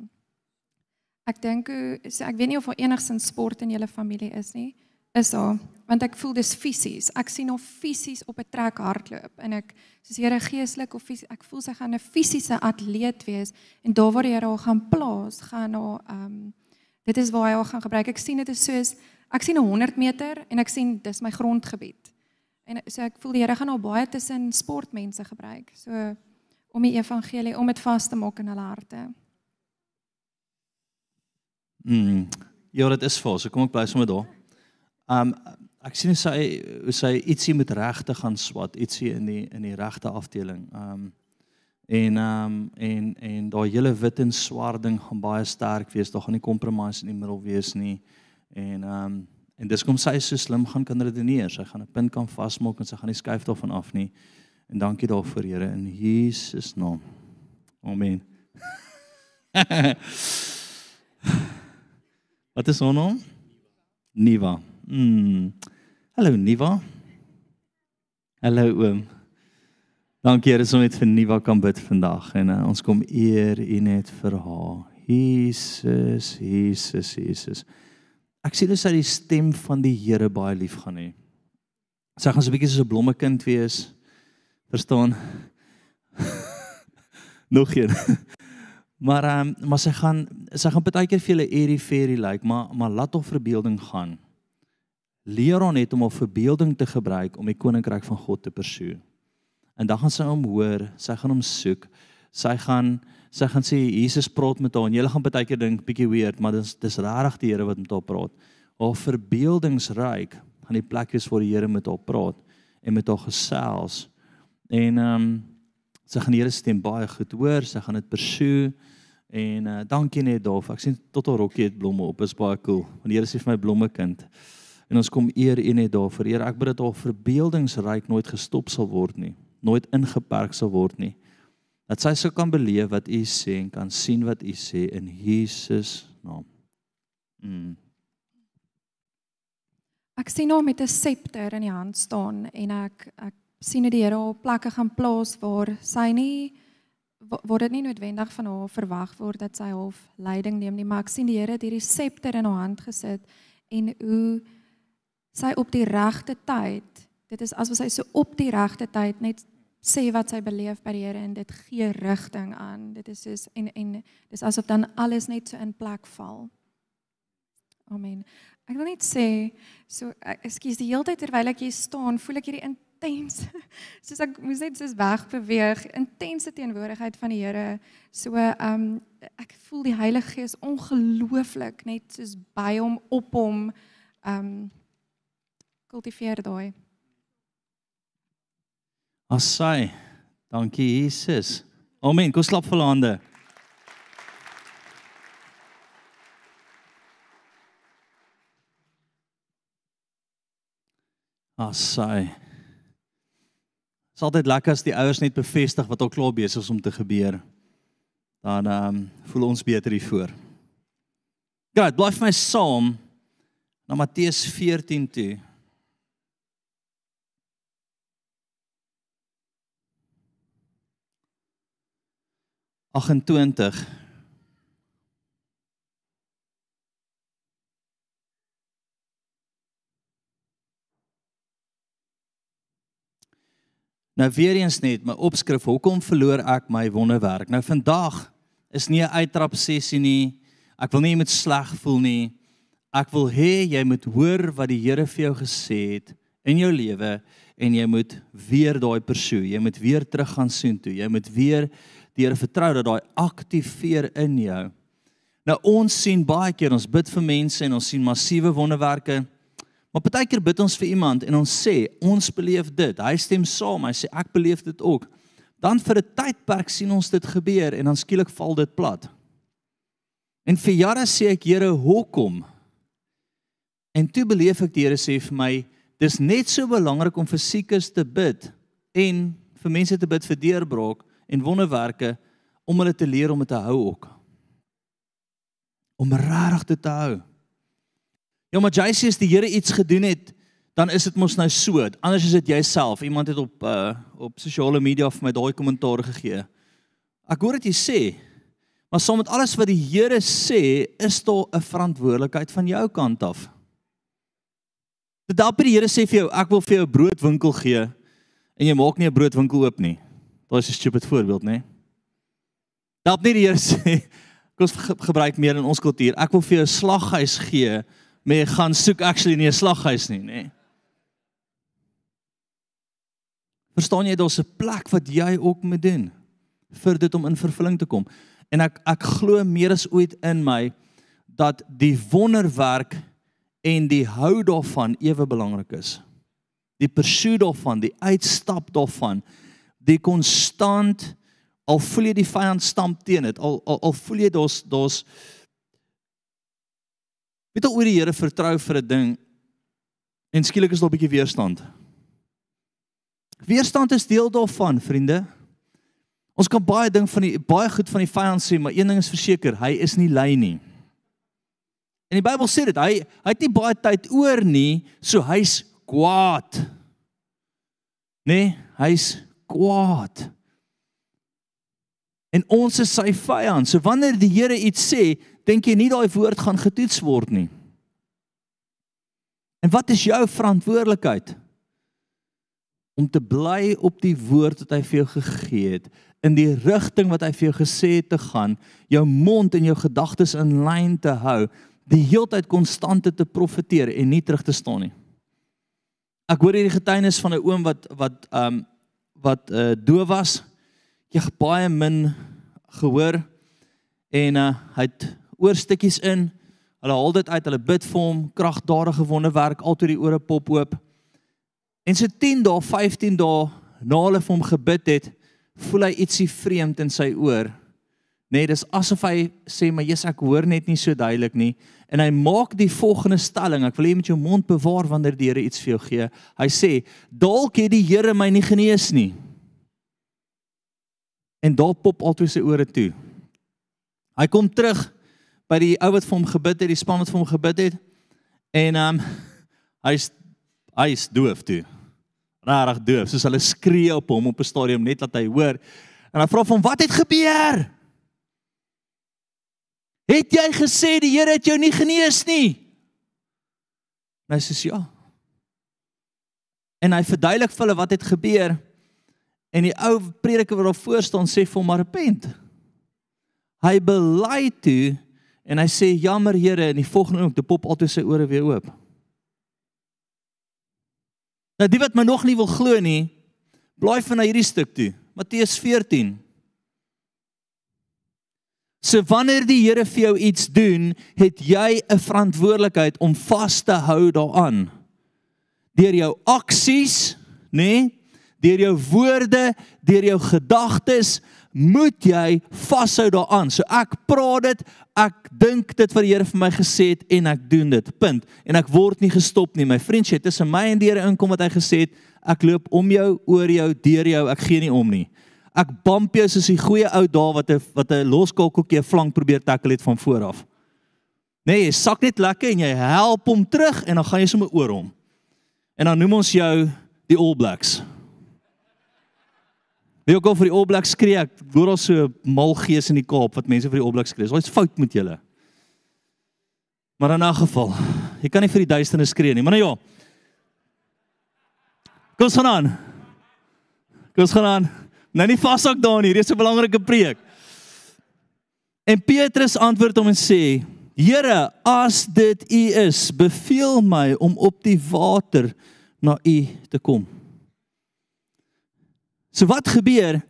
ek dink so ek weet nie of daar enigsins sport in julle familie is nie. Is daar? Want ek voel dis fisies. Ek sien haar fisies op 'n trek hardloop en ek soos Here geestelik of fisies, ek voel sy gaan 'n fisiese atleet wees en daar waar die Here haar gaan plaas, gaan haar ehm um, dit is waar hy haar gaan gebruik. Ek sien dit is soos ek sien 'n 100 meter en ek sien dis my grondgebied. En so ek voel die Here gaan al baie tussen sportmense gebruik. So om die evangelie om dit vas te maak in hulle harte. Mm. Ja, dit is vir. So kom ek bly sommer daar. Um ek sien sy sy ietsie met regte gaan swat, ietsie in die in die regte afdeling. Um en um en en daai hele wit en swart ding gaan baie sterk wees. Daar gaan nie compromise in die middel wees nie. En um en dis kom sy so slim gaan kan redeneer. Sy gaan 'n punt kan vasmaak en sy gaan nie skuif daarvan af nie. En dankie daarvoor Here in Jesus naam. Amen. Wat is haar naam? Niva. Mm. Hallo Niva. Hallo oom. Dankie Here dat ons vir Niva kan bid vandag en uh, ons kom eer U net vir haar. Jesus, Jesus, Jesus. Ek sien hoe sy die stem van die Here baie lief gaan hê. Sy gaan so 'n bietjie soos 'n blommekind wees. Verstaan? Nog een. Maar ehm um, maar sy gaan sy gaan baie keer vir julle airy fairy lyk, like, maar maar laat hom verbeelding gaan. Leer hom net om op verbeelding te gebruik om die koninkryk van God te persoe. En dan gaan sy hom hoor, sy gaan hom soek. Sy gaan sy gaan sê Jesus praat met haar en jy gaan baie keer dink bietjie weird, maar dis dis regtig die Here wat met haar praat. Haar verbeeldingsryk gaan die plek wees waar die Here met haar praat en met haar gesels. En ehm um, sy gaan die Here stem baie goed hoor, sy gaan dit persoe. En uh, dankie net daarvoor. Ek sien tot haar rokkie het blomme op. Is baie cool. Want die Here sê vir my blomme kind. En ons kom eer U net daarvoor. Here, ek bid dat haar verbeeldingsryk nooit gestop sal word nie. Nooit ingeperk sal word nie. Dat sy sou kan beleef wat U sê en kan sien wat U sê in Jesus naam. Mm. Ek sien haar met 'n septer in die hand staan en ek ek sien hoe die Here haar plekke gaan plaas waar sy nie word dit nie noodwendig van haar verwag word dat sy half leiding neem nie, maar ek sien die Here het hierdie septer in haar hand gesit en hoe sy op die regte tyd, dit is asof sy so op die regte tyd net sê wat sy beleef by die Here en dit gee rigting aan. Dit is soos en en dis asof dan alles net so in plek val. Amen. Ek wil net sê, so ek- ekskuus, die hele tyd terwyl ek hier staan, voel ek hierdie intens soos ek moes net soos weg beweeg, intense teenwoordigheid van die Here. So ehm um, ek voel die Heilige Gees ongelooflik net soos by hom op hom ehm um, kultiveer daai. Asai. Dankie Jesus. Amen. Kom slap vir hande. Asai. Dit is altyd lekker as die ouers net bevestig wat al klaar besig is om te gebeur. Dan ehm um, voel ons beter hiervoor. Goed, bly vir my saam na Matteus 14 toe. Agentwintig. Nou weer eens net my opskrif, hoekom verloor ek my wonderwerk? Nou vandag is nie 'n uittrap sessie nie. Ek wil nie jy moet sleg voel nie. Ek wil hê jy moet hoor wat die Here vir jou gesê het in jou lewe en jy moet weer daai persoon, jy moet weer terug gaan soontoe. Jy moet weer die Here vertrou dat daai aktiveer in jou. Nou ons sien baie keer ons bid vir mense en ons sien massiewe wonderwerke. Maar baie keer bid ons vir iemand en ons sê ons beleef dit. Hy stem saam. Hy sê ek beleef dit ook. Dan vir 'n tydperk sien ons dit gebeur en dan skielik val dit plat. En vir jare sê ek Here, hoekom? En toe beleef ek die Here sê vir my, dis net so belangrik om vir siekes te bid en vir mense te bid vir deurbraak en wonderwerke om hulle te leer om dit te hou ook. Om regtig dit te hou. Ja, maar jy sê as die Here iets gedoen het, dan is dit mos nou so. Anders is dit jouself. Iemand het op uh op sosiale media vir my daai kommentaar gegee. Ek hoor dit jy sê, maar saam met alles wat die Here sê, is daar 'n verantwoordelikheid van jou kant af. Dit dapper die Here sê vir jou, ek wil vir jou 'n broodwinkel gee en jy maak nie 'n broodwinkel oop nie. Daai is 'n stupid voorbeeld, né? Dap nie die Here sê ons ge gebruik meer in ons kultuur. Ek wil vir jou 'n slaghuis gee, maar jy gaan soek actually nie 'n slaghuis nie, né? Verstaan jy daar's 'n plek wat jy ook moet doen vir dit om in vervulling te kom. En ek ek glo meer as ooit in my dat die wonderwerk en die hou daarvan ewe belangrik is. Die pursuit daarvan, die uitstap daarvan, die konstant al voel jy die vyand stamp teen dit, al al, al voel jy daar's daar's weet jy oor die Here vertrou vir 'n ding en skielik is daar 'n bietjie weerstand. Weerstand is deel daarvan, vriende. Ons kan baie ding van die baie goed van die vyand sê, maar een ding is verseker, hy is nie lui nie. En die Bybel sê dit, hy hy het nie baie tyd oor nie, so hy's kwaad. Nee, hy's kwaad. En ons is sy vyand. So wanneer die Here iets sê, dink jy nie daai woord gaan getoets word nie. En wat is jou verantwoordelikheid? Om te bly op die woord wat hy vir jou gegee het in die rigting wat hy vir jou gesê het te gaan, jou mond en jou gedagtes in lyn te hou, die heeltyd konstante te profeteer en nie terug te staan nie. Ek hoor hierdie getuienis van 'n oom wat wat um wat uh doof was. Jy het baie min gehoor en uh hy het oorstukkies in. Hulle haal dit uit, hulle bid vir hom, kragdadige wonderwerk, altyd die ore pop oop. En so 10 dae, 15 dae na hulle vir hom gebid het, voel hy ietsie vreemd in sy oor. Nee, dis asof hy sê, "Maar Jesus, ek hoor net nie so duidelik nie." En hy maak die volgende stelling. Ek wil hê jy moet jou mond bewaar wanneer die Here iets vir jou gee. Hy sê, "Dalk het die Here my nie genees nie." En daar pop altyd sy ore toe. Hy kom terug by die ou wat vir hom gebid het, die span wat vir hom gebid het. En ehm um, hy's hy's doof toe. Rarig doof. Soos hulle skree op hom op 'n stadium net dat hy hoor. En hy vra van wat het gebeur? Het jy gesê die Here het jou nie genees nie? En hy sê ja. En hy verduidelik vir hulle wat het gebeur. En die ou prediker wat daar voor staan sê vir hom maar repent. Hy bely toe en hy sê jammer Here en die volgende oomblik te pop altyd sy ore weer oop. Nou die wat my nog nie wil glo nie, blaai van na hierdie stuk toe. Matteus 14. So wanneer die Here vir jou iets doen, het jy 'n verantwoordelikheid om vas te hou daaraan. Deur jou aksies, nê? Nee, deur jou woorde, deur jou gedagtes, moet jy vashou daaraan. So ek praat dit, ek dink dit wat die Here vir my gesê het en ek doen dit. Punt. En ek word nie gestop nie. My vriend sê tussen my en die Here inkom wat hy gesê het, ek loop om jou, oor jou, deur jou, ek gee nie om nie. Ek bump jou soos die goeie ou dae wat 'n wat 'n loskalkoekie 'n flank probeer tackle het van voor af. Nee, jy sak net lekker en jy help hom terug en dan gaan jy sommer oor hom. En dan noem ons jou die All Blacks. Wie ook al vir die All Blacks skree, ek hoor al so mal gees in die Kaap wat mense vir die All Blacks skree. Dit's fout met julle. Maar in 'n geval, jy kan nie vir die duisternis skree nie, maar nou ja. Kom ons gaan aan. Kom ons gaan aan. Nou nie vashak daar nie, dis 'n belangrike preek. En Petrus antwoord hom en sê: Here, as dit U is, beveel my om op die water na U te kom. So wat gebeur?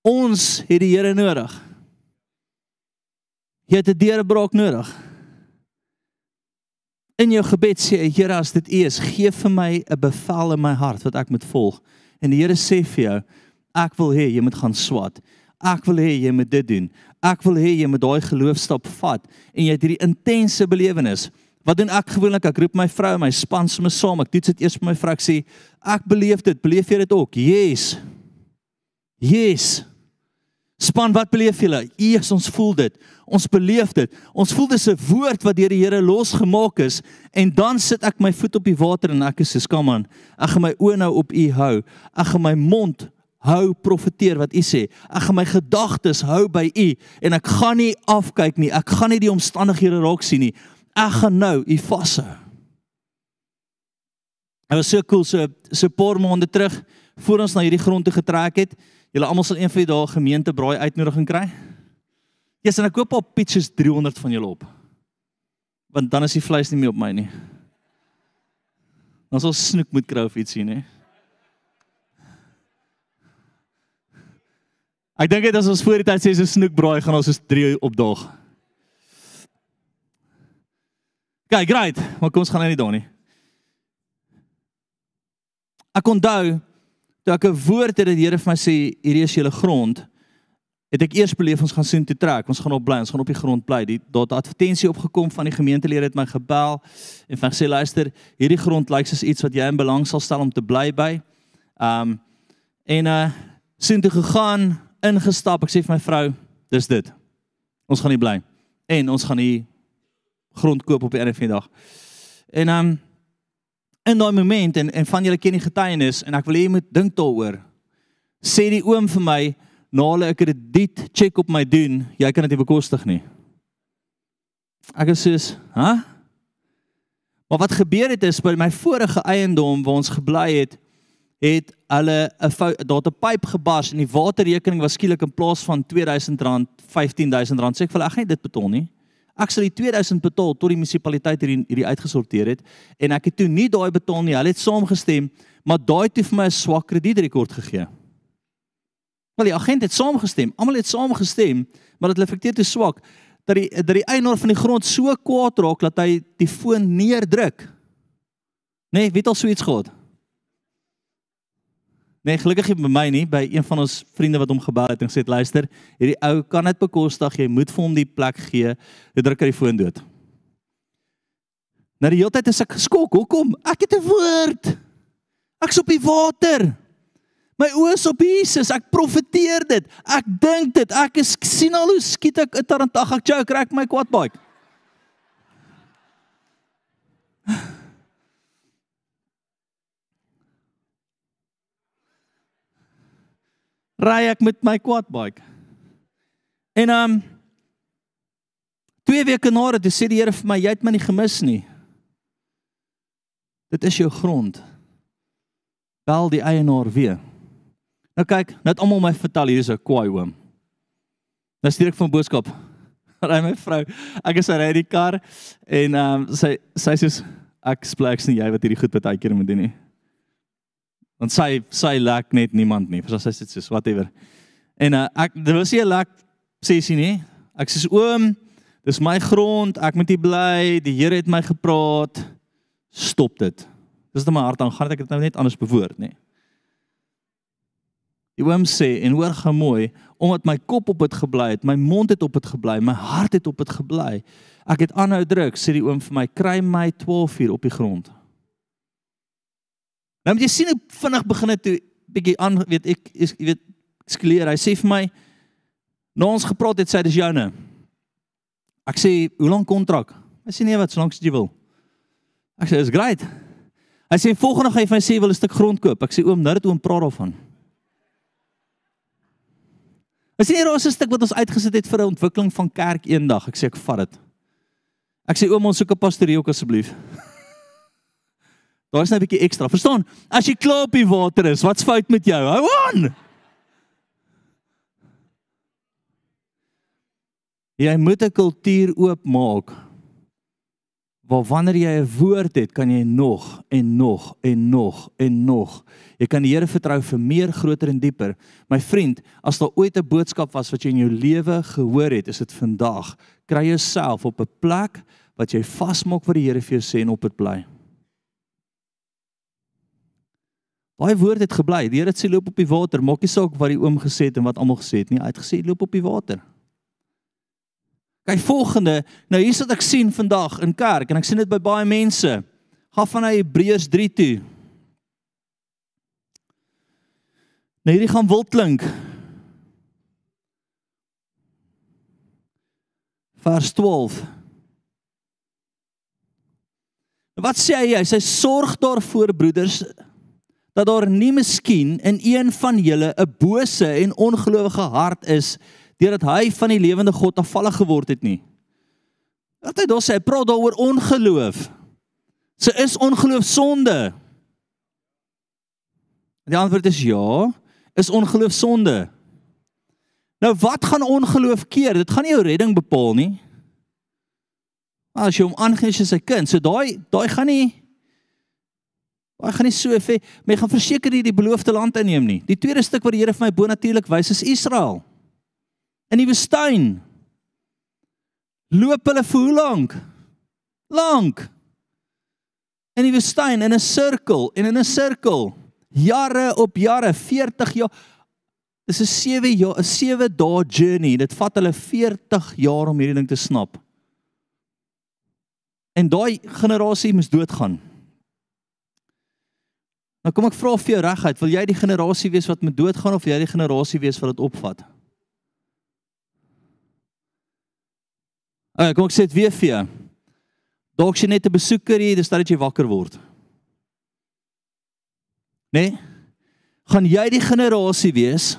Ons het die Here nodig. Jy het 'n deurbraak nodig. In jou gebed sê jy, Here, as dit U is, gee vir my 'n bevel in my hart wat ek moet volg. En die Here sê vir jou, ek wil hê jy moet gaan swat. Ek wil hê jy moet dit doen. Ek wil hê jy moet daai geloofstap vat en jy het hierdie intense belewenis. Wat doen ek gewoonlik? Ek roep my vrou en my span sommer saam. Ek toets dit eers met my vrou. Ek sê, ek beleef dit. Beleef jy dit ook? Yes. Yes. Span, wat beleef julle? Eers ons voel dit. Ons beleef dit. Ons voel dis 'n woord wat deur die Here losgemaak is en dan sit ek my voet op die water en ek sê, "Kom aan. Ek gaan my oë nou op U hou. Ek gaan my mond hou profeteer wat u sê. Ek gaan my gedagtes hou by u en ek gaan nie afkyk nie. Ek gaan nie die omstandighede raak sien nie. Ek gaan nou u vashou. Dit was so cool so so 'n paar maande terug voor ons na hierdie grond toe getrek het. Julle almal sal een van die dae gemeente braai uitnodiging kry. Yes, en ek koop op pitches 300 van julle op. Want dan is die vleis nie meer op my nie. Dan sal snoek moet kry of ietsie, nee. Ek dink dit as ons voor die tyd sê so snoekbraai gaan ons soos 3 opdaag. Kyk, great. Maar kom ons gaan nou nie daar nie. Ek onthou toe ek 'n woord het dat die Here vir my sê hierdie is julle grond. Het ek eers beleef ons gaan soen toe trek. Ons gaan op bly, ons gaan op die grond bly. Die daar 'n advertensie opgekom van die gemeentelede het my gebel en van gesê luister, hierdie grond lyk soos iets wat jy in belang sal stel om te bly by. Um en uh soen toe gegaan, ingestap. Ek sê vir my vrou, dis dit. Ons gaan hier bly. En ons gaan hier grond koop op die einde van die dag. En um in daai oomblik en en van julle ken die getuienis en ek wil hê jy moet dink daaroor. Sê die oom vir my, na hulle 'n krediet check op my doen, jy kan dit nie bekostig nie. Ek sê, "Hæ?" Maar wat gebeur het is by my vorige eiendom waar ons gebly het, het hulle 'n daar het 'n pyp gebars en die waterrekening was skielik in plaas van R2000 R15000 sê ek vir hulle ek gaan dit betaal nie. Ek sal die 2000 betaal tot die munisipaliteit hierdie hierdie uitgesorteer het en ek het toe nie daai betaal nie. Hulle het saamgestem, maar daai het vir my 'n swak kredietrekord gegee. Wel die agent het saamgestem. Almal het saamgestem, maar dit reflekteer te swak dat die dat die eienaar van die grond so kwaad raak dat hy die foon neerdruk. Nee, weet al so iets gehad. Nee, gelukkig nie by my nie, by een van ons vriende wat hom gebel het en gesê het luister, hierdie ou kan dit bekostig, jy moet vir hom die plek gee. Hy druk hy die foon dood. Na die hele tyd is ek geskok. Hoekom? Ek het 'n woord. Ek's op die water. My oë is op Jesus. Ek profeteer dit. Ek dink dit. Ek is ek sien al hoe skiet ek 'n tarantag. Ek choke kry my quad bike. Ry ek met my quad bike. En um 2 weke na dit sê die Here vir my, jy het my nie gemis nie. Dit is jou grond. Bel die eienaar weer. Nou kyk, nou het almal my vertel hier is 'n kwaai oom. Nou stuur ek van boodskap. Ry my vrou. Ek is ry die kar en ehm um, sy sy sê ek spleks nie jy wat hierdie goed baie keer moet doen nie. Want sy sy lek net niemand nie. Verstaan sy sê soos whatever. En uh, ek dit was nie 'n lek sessie nie. Ek sê oom, dis my grond, ek moet hier bly. Die Here het my gepraat. Stop dit. Dis in my hart aan gaan ek dit nou net anders bewoord, nê. Die oom sê en hoor gou mooi, omdat my kop op dit gebly het, my mond het op dit gebly, my hart het op dit gebly. Ek het aanhou druk, sê die oom vir my, kry my 12 uur op die grond. Nou moet jy sien hoe vinnig begin dit toe bietjie aan, weet ek, is, jy weet, skleer. Hy sê vir my, na ons gepraat het, sê dis joune. Ek sê, hoe lank kontrak? Hy sê nee, wat, solank as jy wil. Ek sê, dis great. Hy sê volgende gaan hy vir my sê jy wil 'n stuk grond koop. Ek sê oom, nou dat oom praat daarvan. Hy sê daar is 'n stuk wat ons uitgesit het vir 'n ontwikkeling van kerk eendag. Ek sê ek vat dit. Ek sê oom, ons soek 'n pastorie ook asseblief. Daar is net 'n bietjie ekstra. Verstaan? As jy klaar op die water is, wat's fout met jou? Hou aan. Jy moet 'n kultuur oopmaak waar wanneer jy 'n woord het, kan jy nog en nog en nog en nog. Jy kan die Here vertrou vir meer, groter en dieper. My vriend, as daar ooit 'n boodskap was wat jy in jou lewe gehoor het, is dit vandag. Kry jouself op 'n plek wat jy vasmaak wat die Here vir jou sê en op dit bly. Daai woord het gebly. Die Here het sê loop op die water. Maak nie saak wat die oom gesê het en wat almal gesê het nie. Hy het gesê loop op die water. Kyk volgende, nou hier sit ek sien vandag in kerk en ek sien dit by baie mense. Gaan van hy Hebreërs 3 toe. Nou hierdie gaan wil klink. Vers 12. Wat sê hy? Hy sê sorg daarvoor broeders dat daar nie miskien in een van julle 'n bose en ongelowige hart is deurdat hy van die lewende God afvallig geword het nie. Wat hy daar sê, hy praat daaroor ongeloof. Se is ongeloof sonde? Die antwoord is ja, is ongeloof sonde. Nou wat gaan ongeloof keer? Dit gaan nie jou redding bepaal nie. Maar as jy hom aangeneem as sy kind, so daai daai gaan nie daai gaan nie so ver, maar jy gaan verseker nie die beloofde land inneem nie. Die tweede stuk wat die Here vir my bonatuurlik wys is Israel in die woestyn. Loop hulle vir hoe lank? Lank. In die woestyn in 'n sirkel en in 'n sirkel. Jare op jare, 40 jaar. Dis 'n 7 jaar, 'n 7 dae journey. Dit vat hulle 40 jaar om hierdie ding te snap. En daai generasie moes doodgaan. Nou kom ek vra vir jou reguit, wil jy die generasie wees wat moet doodgaan of jy die generasie wees wat dit opvat? Okay, kom ek sê dit weer vir jou. Dalk jy net 'n besoeker hier, dis dat jy wakker word. Nee? Gaan jy die generasie wees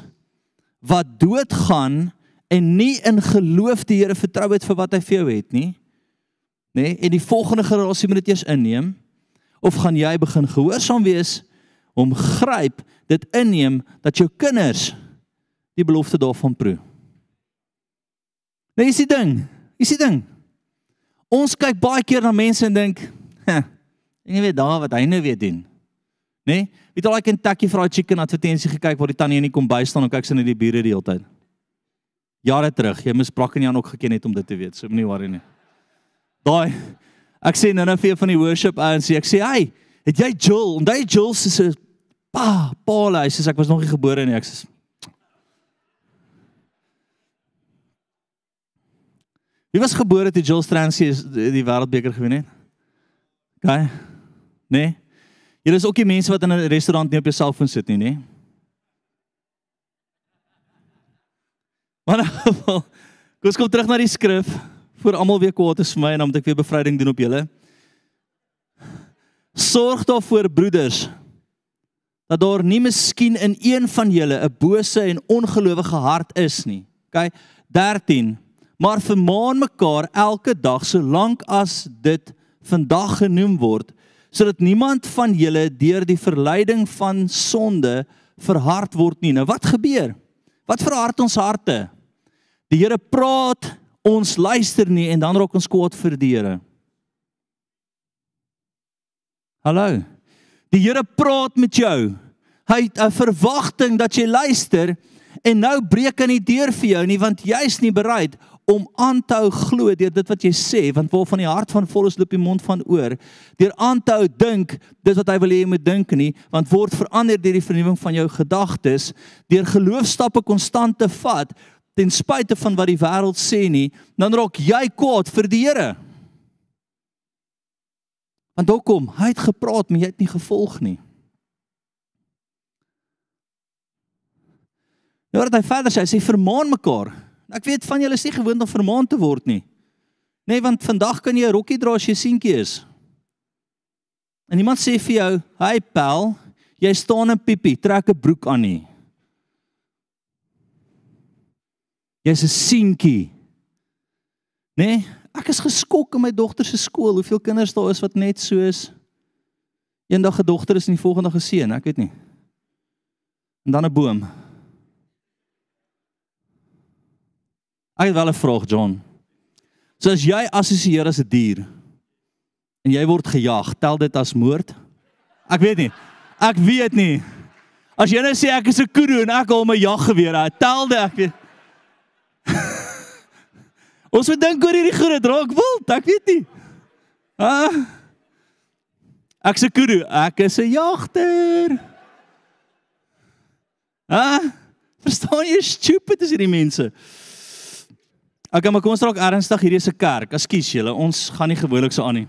wat doodgaan en nie in geloof die Here vertrou het vir wat hy vir jou het nie? Nee, en die volgende generasie moet dit eers inneem? Of gaan jy begin gehoorsaam wees hom gryp, dit inneem dat jou kinders die belofte daarvan proe. Nou is die ding, is die ding. Ons kyk baie keer na mense en dink, "Hè, en jy weet daar wat hy nou weer doen." Né? Nee? Het al daai Kentucky Fried Chicken advertensie gekyk waar die tannie in die kombuis staan en kyk sy na die bure die hele tyd. Jare terug, jy mis Brak en Jan ook geken het om dit te weet, so moenie worry nie. Daai ek sê nou nou vir van die worship ouens, ek sê, "Hey, het jy Joel? Onthou jy Joel se se pa, Paul, hy sê ek was nog nie gebore nie, ek sê Wie was gebore toe Joel Stransie die wêreldbeker gewen het? OK. Nee. Julle is ook die mense wat in 'n restaurant nie op jou selfoon sit nie, nê? Maar in geval, kom ons kom terug na die skrif voor almal weer kwaad is vir my en dan moet ek weer bevryding doen op julle. Sorg daarvoor broeders dat daar nie miskien in een van julle 'n bose en ongelowige hart is nie. OK? 13 Maar vermaan mekaar elke dag solank as dit vandag genoem word sodat niemand van julle deur die verleiding van sonde verhard word nie. Nou wat gebeur? Wat verhard ons harte? Die Here praat, ons luister nie en dan raak ons kwaad vir die Here. Hallo. Die Here praat met jou. Hy het 'n verwagting dat jy luister en nou breek hy nie deur vir jou nie want jy's nie bereid om aan te hou glo deur dit wat jy sê want waarvan die hart van vol is loop die mond van oor deur aan te hou dink dis wat hy wil hê jy moet dink nie want word verander deur die vernuwing van jou gedagtes deur geloofstappe konstant te vat ten spyte van wat die wêreld sê nie dan raak jy kwaad vir die Here want hoekom hy het gepraat maar jy het nie gevolg nie Nou wat hy verder sê, sê vermaan mekaar. Ek weet van julle is nie gewoond om vermaan te word nie. Nee, want vandag kan jy 'n rokkie dra as jy seentjie is. En iemand sê vir jou, "Hy pel, jy staan in piepie, trek 'n broek aan nie." Jy's 'n seentjie. Nee, ek is geskok in my dogter se skool, hoeveel kinders daar is wat net so is. Eendag 'n dogter is en die volgende dag 'n seun, ek weet nie. En dan 'n boom. Ek het wel 'n vraag, John. So as jy assosieer as 'n dier en jy word gejag, tel dit as moord? Ek weet nie. Ek weet nie. As jy nou sê ek is 'n kudu en ek hou my jaggeweer uit, tel dit ek weet. Ons moet dink oor hierdie groot draak wild, ek weet nie. Ah. Ek se kudu, ek is 'n jagter. Ah, verstaan jy stupid is hierdie mense? Okay, maar kom ons raak ernstig, hierdie is 'n kerk. Ekskuus julle, ons gaan nie gewoonlik so aan nie.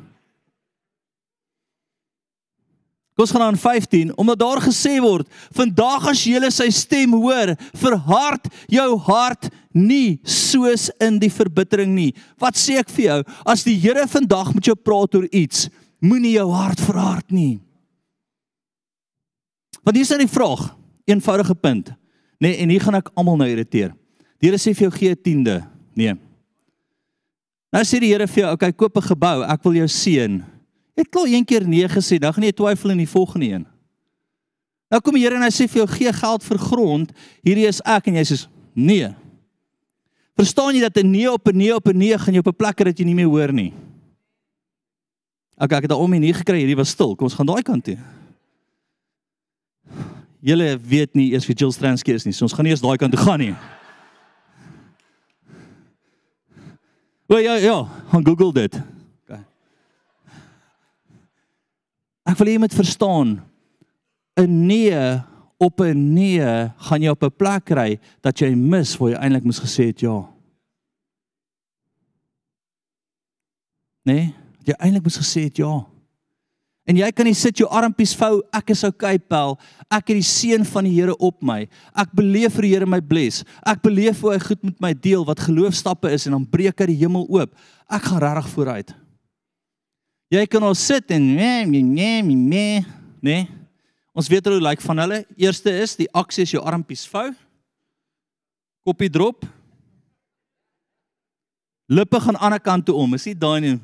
Kom ons gaan aan 15, omdat daar gesê word, vandag as jy sy stem hoor, verhard jou hart nie soos in die verbittering nie. Wat sê ek vir jou? As die Here vandag met jou praat oor iets, moenie jou hart verhard nie. Want hier is nou die vraag, eenvoudige punt. Nee, en hier gaan ek almal nou irriteer. Die Here sê vir jou gee 'n tiende. Nee. Nou sê die Here vir jou, okay, koop 'n gebou, ek wil jou seën. Jy het klaar een keer nee gesê, dan gaan jy twyfel in die volgende een. Nou kom die Here en hy sê vir jou gee geld vir grond, hierdie is ek en jy sê nee. Verstaan jy dat 'n nee op 'n nee op 'n nee gaan jou op 'n plek kry dat jy nie meer hoor nie. Okay, ek het daarom nie gekry, hierdie was stil. Kom ons gaan daai kant toe. Julle weet nie eers wie Jill Stransky is nie, so ons gaan nie eers daai kant toe gaan nie. O ja ja, gaan Google dit. Okay. Ek wil jy moet verstaan 'n nee op 'n nee gaan jy op 'n plek kry dat jy mis waar jy eintlik moes gesê het ja. Nee, jy eintlik moes gesê het ja. En jy kan nie sit jou armpies vou, ek is okay pel. Ek het die seën van die Here op my. Ek beleef vir die Here my bless. Ek beleef hoe hy goed met my deel wat geloofstappe is en dan breek hy die hemel oop. Ek gaan regtig vooruit. Jy kan al sit en nee nee nee nee. Ons weet hoe lyk like van hulle. Eerste is die aksie is jou armpies vou. Koppie drop. Lippe gaan aan die ander kant toe om. Is dit daai nie?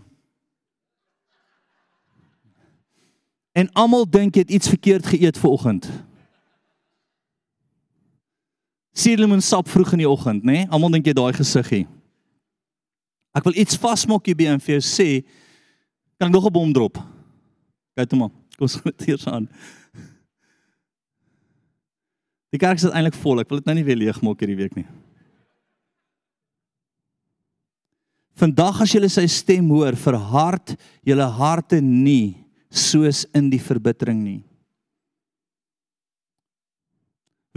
En almal dink jy het iets verkeerd geëet vanoggend. Suurlemoensap vroeg in die oggend, nê? Nee? Almal dink jy daai gesiggie. Ek wil iets vasmaak hier by en vir jou sê, kan ek nog 'n bom drop? Kyk toe maar. Kom ons gaan dit eers aan. Die kerk is eintlik vol. Ek wil dit nou nie weer leeg maak hierdie week nie. Vandag as jy sy stem hoor, verhard julle harte nie soos in die verbittering nie.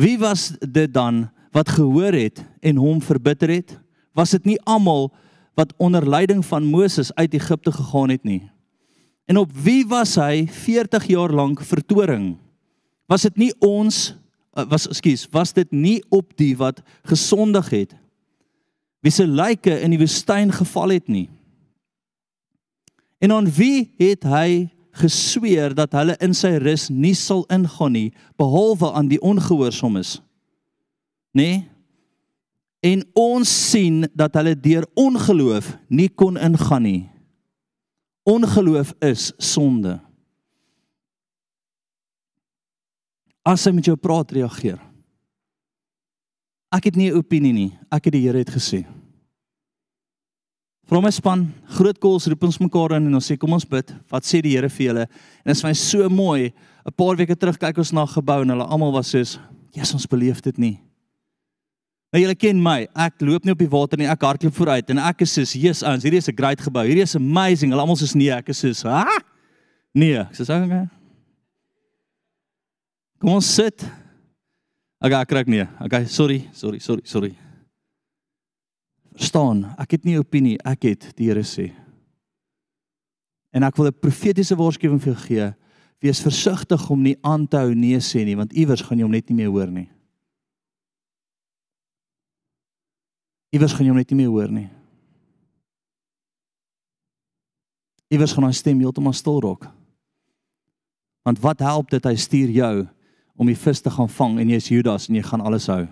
Wie was dit dan wat gehoor het en hom verbitter het? Was dit nie almal wat onder leiding van Moses uit Egipte gegaan het nie? En op wie was hy 40 jaar lank vertoring? Was dit nie ons uh, was ekskuus, was dit nie op die wat gesondig het? Wie se lyke in die woestyn geval het nie? En aan wie het hy gesweer dat hulle in sy rus nie sal ingaan nie behalwe aan die ongehoorsaames? Nê? Nee? En ons sien dat hulle deur ongeloof nie kon ingaan nie. Ongeloof is sonde. As hy met jou praat, reageer. Ek het nie 'n opinie nie. Ek het die Here het gesê. Vra my span, groot kos roep ons mekaar in en ons sê kom ons bid. Wat sê die Here vir julle? En dit is my so mooi. 'n Paar weke terug kyk ons na 'n gebou en hulle almal was soos, "Jesus, ons beleef dit nie." Nou julle ken my. Ek loop nie op die water nie. Ek hardloop vooruit en ek is soos, "Jesus, ouens, hierdie is 'n great gebou. Hierdie is amazing." Hulle almal soos, "Nee, ek is soos, "Ha?" Nee, ek sê, "Okay." Kom ons sit. Okay, ek kry nee. Okay, sorry, sorry, sorry, sorry. Verstaan, ek het nie 'n opinie, ek het die Here sê. En ek wil 'n profetiese waarskuwing vir jou gee. Wees versigtig om nie aan te hou nee sê nie, want iewers gaan jy hom net nie meer hoor nie. Iewers gaan jy hom net nie meer hoor nie. Iewers gaan hy stem heeltemal stil raak. Want wat help dit hy stuur jou om die vis te gaan vang en jy's Judas en jy gaan alles hou?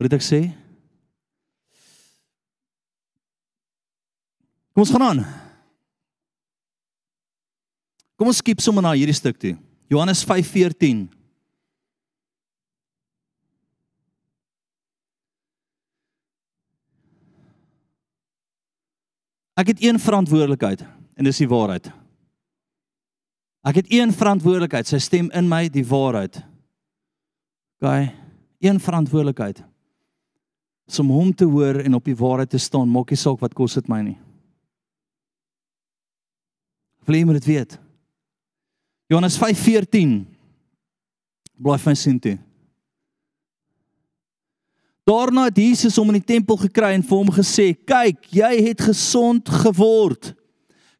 Wat het ek sê? Kom ons gaan aan. Kom ons skiep sommer na hierdie stuk toe. Johannes 5:14. Ek het een verantwoordelikheid en dis die waarheid. Ek het een verantwoordelikheid, sy stem in my die waarheid. OK, een verantwoordelikheid. Om hom te hoor en op die waarheid te staan, maak nie saak wat kos dit my nie. Wil jy moet dit weet? Johannes 5:14. Bly van sien toe. Daarna het Jesus hom in die tempel gekry en vir hom gesê: "Kyk, jy het gesond geword.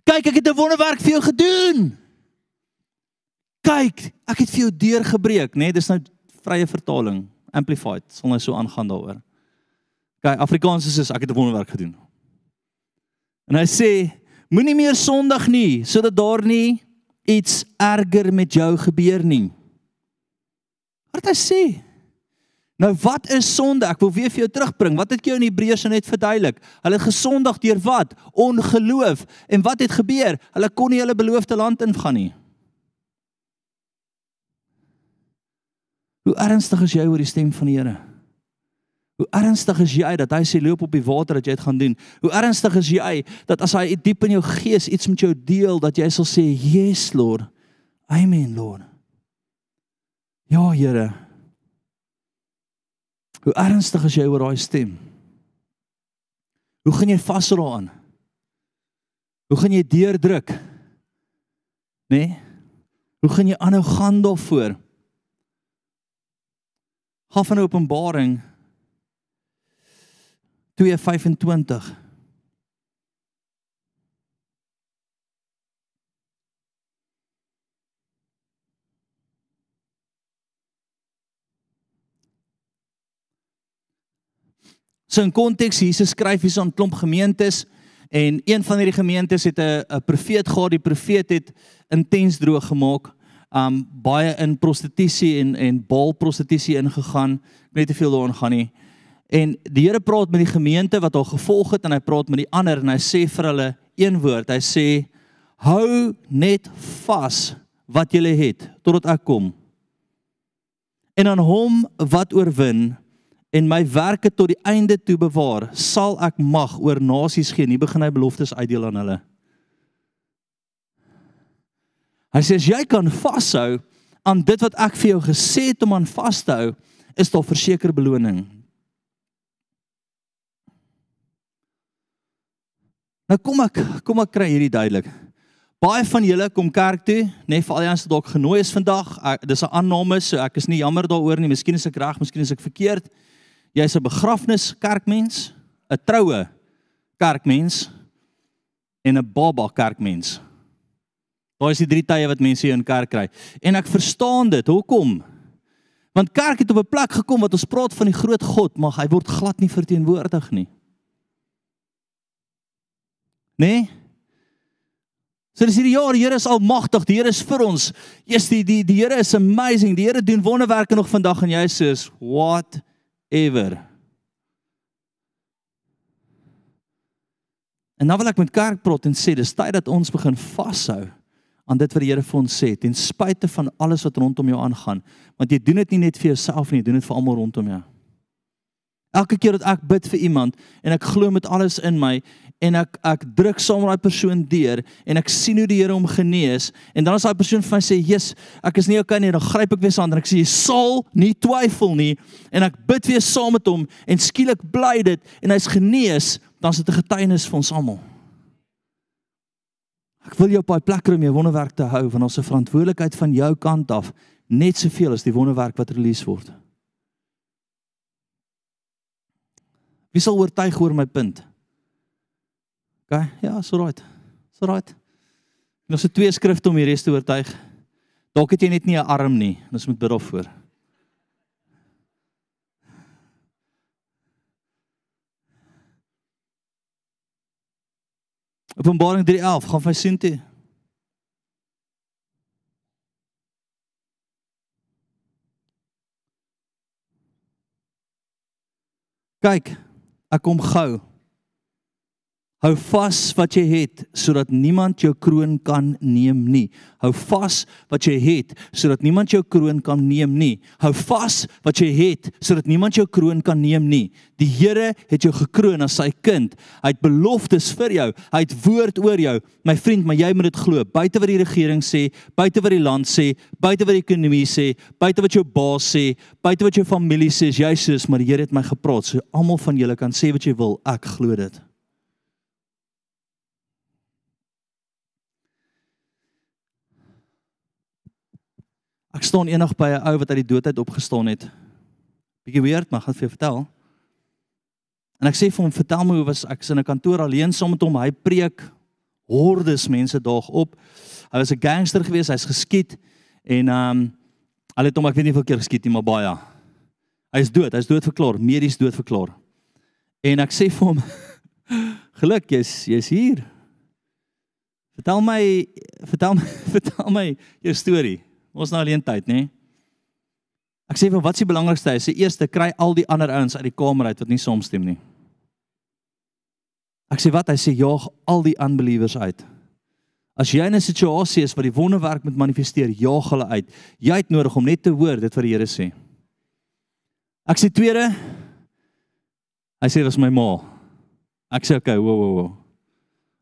Kyk, ek het 'n wonderwerk vir jou gedoen. Kyk, ek het vir jou deur gebreek, né? Nee, dis nou vrye vertaling, amplified, sal nou so aangaan daaroor. Kyk, Afrikaans is soos ek het 'n wonderwerk gedoen. En hy sê: Moenie meer sondig nie sodat daar nie iets erger met jou gebeur nie. Wat hy sê? Nou wat is sonde? Ek wil weer vir jou terugbring. Wat het jy in Hebreërs net verduidelik? Hulle het gesondig deur wat? Ongeloof. En wat het gebeur? Hulle kon nie hulle beloofde land ingaan nie. Hoe ernstig is jy oor die stem van die Here? Hoe ernstig is jy dat hy sê loop op die water dat jy dit gaan doen? Hoe ernstig is jy dat as hy diep in jou gees iets met jou deel dat jy sal sê yes Lord. Amen Lord. Ja Here. Hoe ernstig is jy oor daai stem? Hoe gaan jy vashou daaraan? Hoe gaan jy deurdruk? Né? Nee? Hoe gaan jy aanhou gaan daarvoor? Gaan van Openbaring 2:25 So in konteks Jesus skryf hier so 'n klomp gemeentes en een van hierdie gemeentes het 'n 'n profeet gehad. Die profeet het intens droog gemaak. Um baie in prostitusie en en baal prostitusie ingegaan. Ek weet nie te veel daaroor gaan nie. En die Here praat met die gemeente wat hom gevolg het en hy praat met die ander en hy sê vir hulle een woord. Hy sê Hou net vas wat jy het totdat ek kom. En aan hom wat oorwin en my werke tot die einde toe bewaar, sal ek mag oor nasies gee. Nie begin hy beloftes uitdeel aan hulle. Hy sê as jy kan vashou aan dit wat ek vir jou gesê het om aan vas te hou, is daar verseker beloning. Nou kom ek kom ek kry hierdie duidelik. Baie van julle kom kerk toe, net vir al die ons dalk genooi is vandag. Ek, dis 'n aanname, so ek is nie jammer daaroor nie. Miskien is ek reg, miskien is ek verkeerd. Jy's 'n begrafnis kerkmens, 'n troue kerkmens en 'n baba kerkmens. Daai is die drie tye wat mense hier in kerk kry. En ek verstaan dit. Hoekom? Want kerk het op 'n plek gekom wat ons praat van die groot God, maar hy word glad nie verteenwoordig nie. Nee? So dis hierdie jaar, die Here is almagtig, die Here is vir ons. Yes, die die die Here is amazing. Die Here doen wonderwerke nog vandag en jy sê, "What ever." En nou wil ek met kerk praat en sê dis tyd dat ons begin vashou aan dit wat die Here vir ons sê, ten spyte van alles wat rondom jou aangaan, want jy doen dit nie net vir jouself nie, jy doen dit vir almal rondom jou. Elke keer dat ek bid vir iemand en ek glo met alles in my en ek ek druk saam met daai persoon deur en ek sien hoe die Here hom genees en dan as daai persoon vir my sê, "Jesus, ek is nie okay nie," dan gryp ek weer saam en ek sê, "Jy sal nie twyfel nie." En ek bid weer saam met hom en skielik bly dit en hy's genees, dan is dit 'n getuienis vir ons almal. Ek wil jou op daai plek kry om jou wonderwerk te hou want ons se verantwoordelikheid van jou kant af net soveel as die wonderwerk wat release word. Wie sal oortuig oor my punt? OK, ja, so right. So right. Ons het twee skrifte om die res te oortuig. Dalk het jy net nie 'n arm nie. Ons moet bid daarvoor. Openbaring 3:11 gaan vir sien toe. Kyk, ek kom gou. Hou vas wat jy het sodat niemand jou kroon kan neem nie. Hou vas wat jy het sodat niemand jou kroon kan neem nie. Hou vas wat jy het sodat niemand jou kroon kan neem nie. Die Here het jou gekroon as sy kind. Hy het beloftes vir jou. Hy het woord oor jou. My vriend, maar jy moet dit glo. Buite wat die regering sê, buite wat die land sê, buite wat die ekonomie sê, buite wat jou baas sê, buite wat jou familie sê, jy sê, maar die Here het my gepraat. So almal van julle kan sê wat jy wil. Ek glo dit. Ek staan eendag by 'n ou wat uit die dood uit opgestaan het. Bietjie weird, maar gaan vir jou vertel. En ek sê vir hom, "Vertel my hoe was ek in 'n kantoor alleen saam met hom. Hy preek hordes mense daag op. Hy was 'n gangster geweest, hy's geskiet en ehm um, hulle het hom ek weet nie hoeveel keer geskiet nie, maar baie. Hy is dood, hy's dood verklaar, medies dood verklaar. En ek sê vir hom, "Geluk, jy's jy's hier. Vertel my vertel my vertel my jou storie." Ons nou alleen tyd, nê? Ek sê vir wat is die belangrikste? Hy sê eerste kry al die ander ouens uit die kamer uit wat nie saamstem nie. Ek sê wat? Hy sê jaag al die unbelievers uit. As jy in 'n situasie is wat die wonderwerk moet manifesteer, jaag hulle uit. Jy het nodig om net te hoor dit wat die Here sê. Ek sê tweede. Hy sê dis my ma. Ek sê okay, wo wo wo.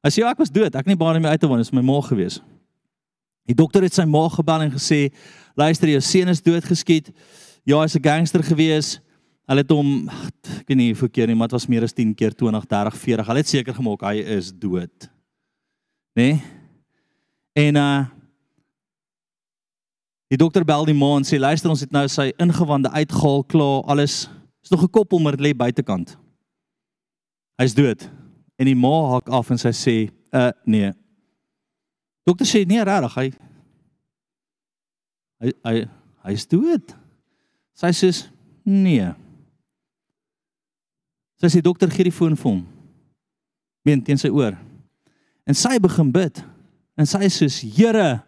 Hy sê ja, ek was dood. Ek nie baie meer uit te woon, dis my ma gewees. Die dokter het sy ma gebel en gesê, "Luister, jou seun is doodgeskiet. Ja, hy's 'n gangster gewees. Hulle het hom, ek weet nie hoeveel keer nie, maar dit was meer as 10 keer 20, 30, 40. Hulle het seker gemaak hy is dood." Né? Nee? En uh Die dokter bel die ma en sê, "Luister, ons het nou sy ingewande uitgehaal, klaar, alles is nog gekoppel, maar dit lê buitekant. Hy's dood." En die ma hak af en sy sê, "Uh nee, Dokter sê nee regtig, hy hy hy hy's dood. Sy sê nee. Sy sê dokter gee die foon vir hom. Meen teen sy oor. En sy begin bid. En sy sê Here,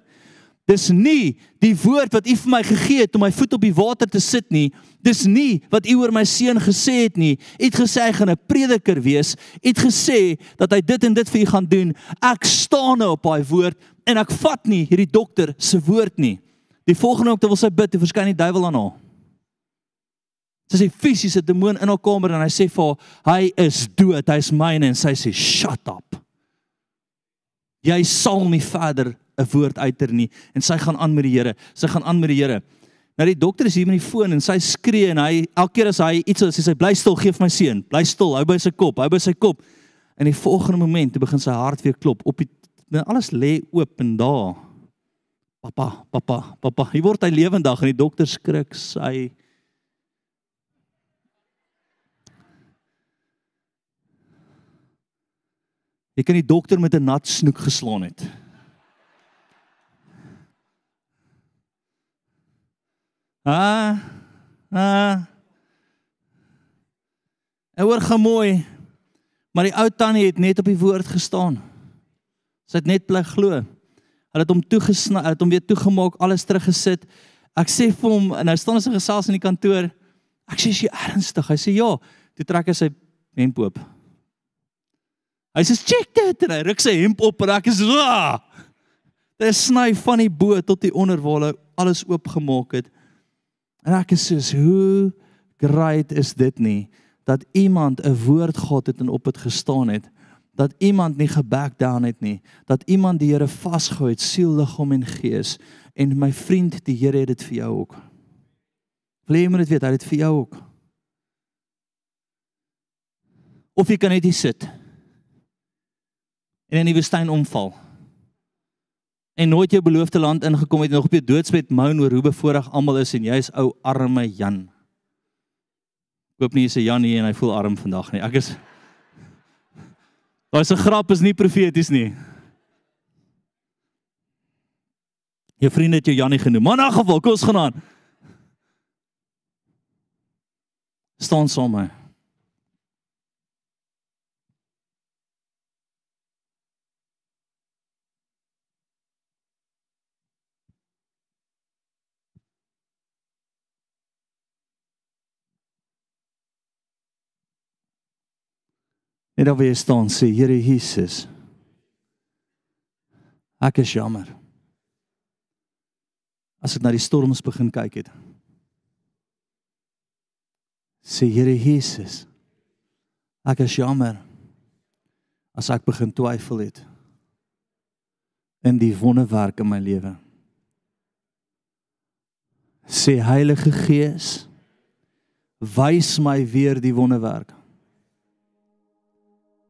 Dis nie die woord wat U vir my gegee het om my voet op die water te sit nie. Dis nie wat U oor my seun gesê het nie. U het gesê hy gaan 'n prediker wees. U het gesê dat hy dit en dit vir U gaan doen. Ek staan nou op daai woord en ek vat nie hierdie dokter se woord nie. Die volgende oomblik terwyl sy bid, toe verskyn die duiwel aan haar. Sy sê fisiese demoon in haar kamer en hy sê vir haar, hy is dood, hy's myne en sy sê shut up. Jy sal nie verder 'n woord uiter nie en sy gaan aan met die Here. Sy gaan aan met die Here. Nou die dokter is hier met die foon en sy skree en hy elke keer as hy iets sê sy bly stil, gee vir my seun. Bly stil, hou by sy kop, hou by sy kop. En die volgende oomblik begin sy hart weer klop op die nou alles lê oop en daar. Pappa, pappa, pappa. Hier word hy lewendig en die dokter skrik sy Jy kan die dokter met 'n nat snoek geslaan het. Ah. Ah. Hy hoor gemooi. Maar die ou tannie het net op die woord gestaan. Sy het net bly glo. Hulle het hom toegesny, het hom weer toegemaak, alles teruggesit. Ek sê vir hom en nou staan ons in gesels in die kantoor. Ek sê is jy ernstig? Hy sê ja. Toe trek hy sy hemp oop. Hy sê check dit en hy ruk sy hemp op en ek is ah. Dit sny van die bo tot die onder waar hulle alles oopgemaak het. En ek is soos hoe great is dit nie dat iemand 'n woord gehad het en op dit gestaan het dat iemand nie geback down het nie dat iemand die Here vasgehou het siel liggaam en gees en my vriend die Here het dit vir jou ook. Wil jy moet dit weet hy het dit vir jou ook. Of jy kan net hier sit en in die woestyn omval en nooit jou beloofde land ingekom het en nog op jou doodsbed moan oor hoe bevoorreg almal is en jy's ou arme Jan. Ek hoop nie jy's 'n Jan nie en hy voel arm vandag nie. Ek is Daai se grap is nie profeties nie. Jou vriende het jou Janie genoem. Maar in 'n geval, kom ons gaan aan. Staan saam met my. Net daar waar jy staan sê Here Jesus. Ek is jammer. As ek na die storms begin kyk het. Sê Here Jesus. Ek is jammer. As ek begin twyfel het in die wonderwerk in my lewe. Sê Heilige Gees, wys my weer die wonderwerk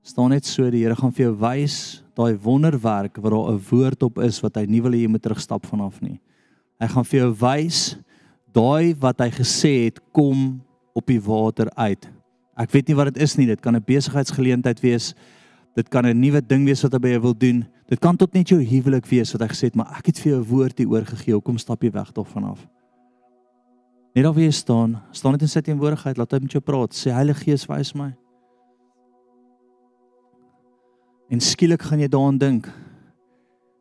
staan net so die Here gaan vir jou wys daai wonderwerk waar daar 'n woord op is wat hy nie wil hê jy moet terugstap vanaf nie. Hy gaan vir jou wys daai wat hy gesê het kom op die water uit. Ek weet nie wat dit is nie, dit kan 'n besigheidsgeleentheid wees. Dit kan 'n nuwe ding wees wat hy by jou wil doen. Dit kan tot net jou huwelik wees wat hy gesê het, maar ek het vir jou 'n woord hier oorgegee. Kom stap jy weg daarvan af. Net daar waar jy staan, staan net in sy teenwoordigheid, laat hy met jou praat. Sê Heilige Gees, wys my. En skielik gaan jy daaraan dink.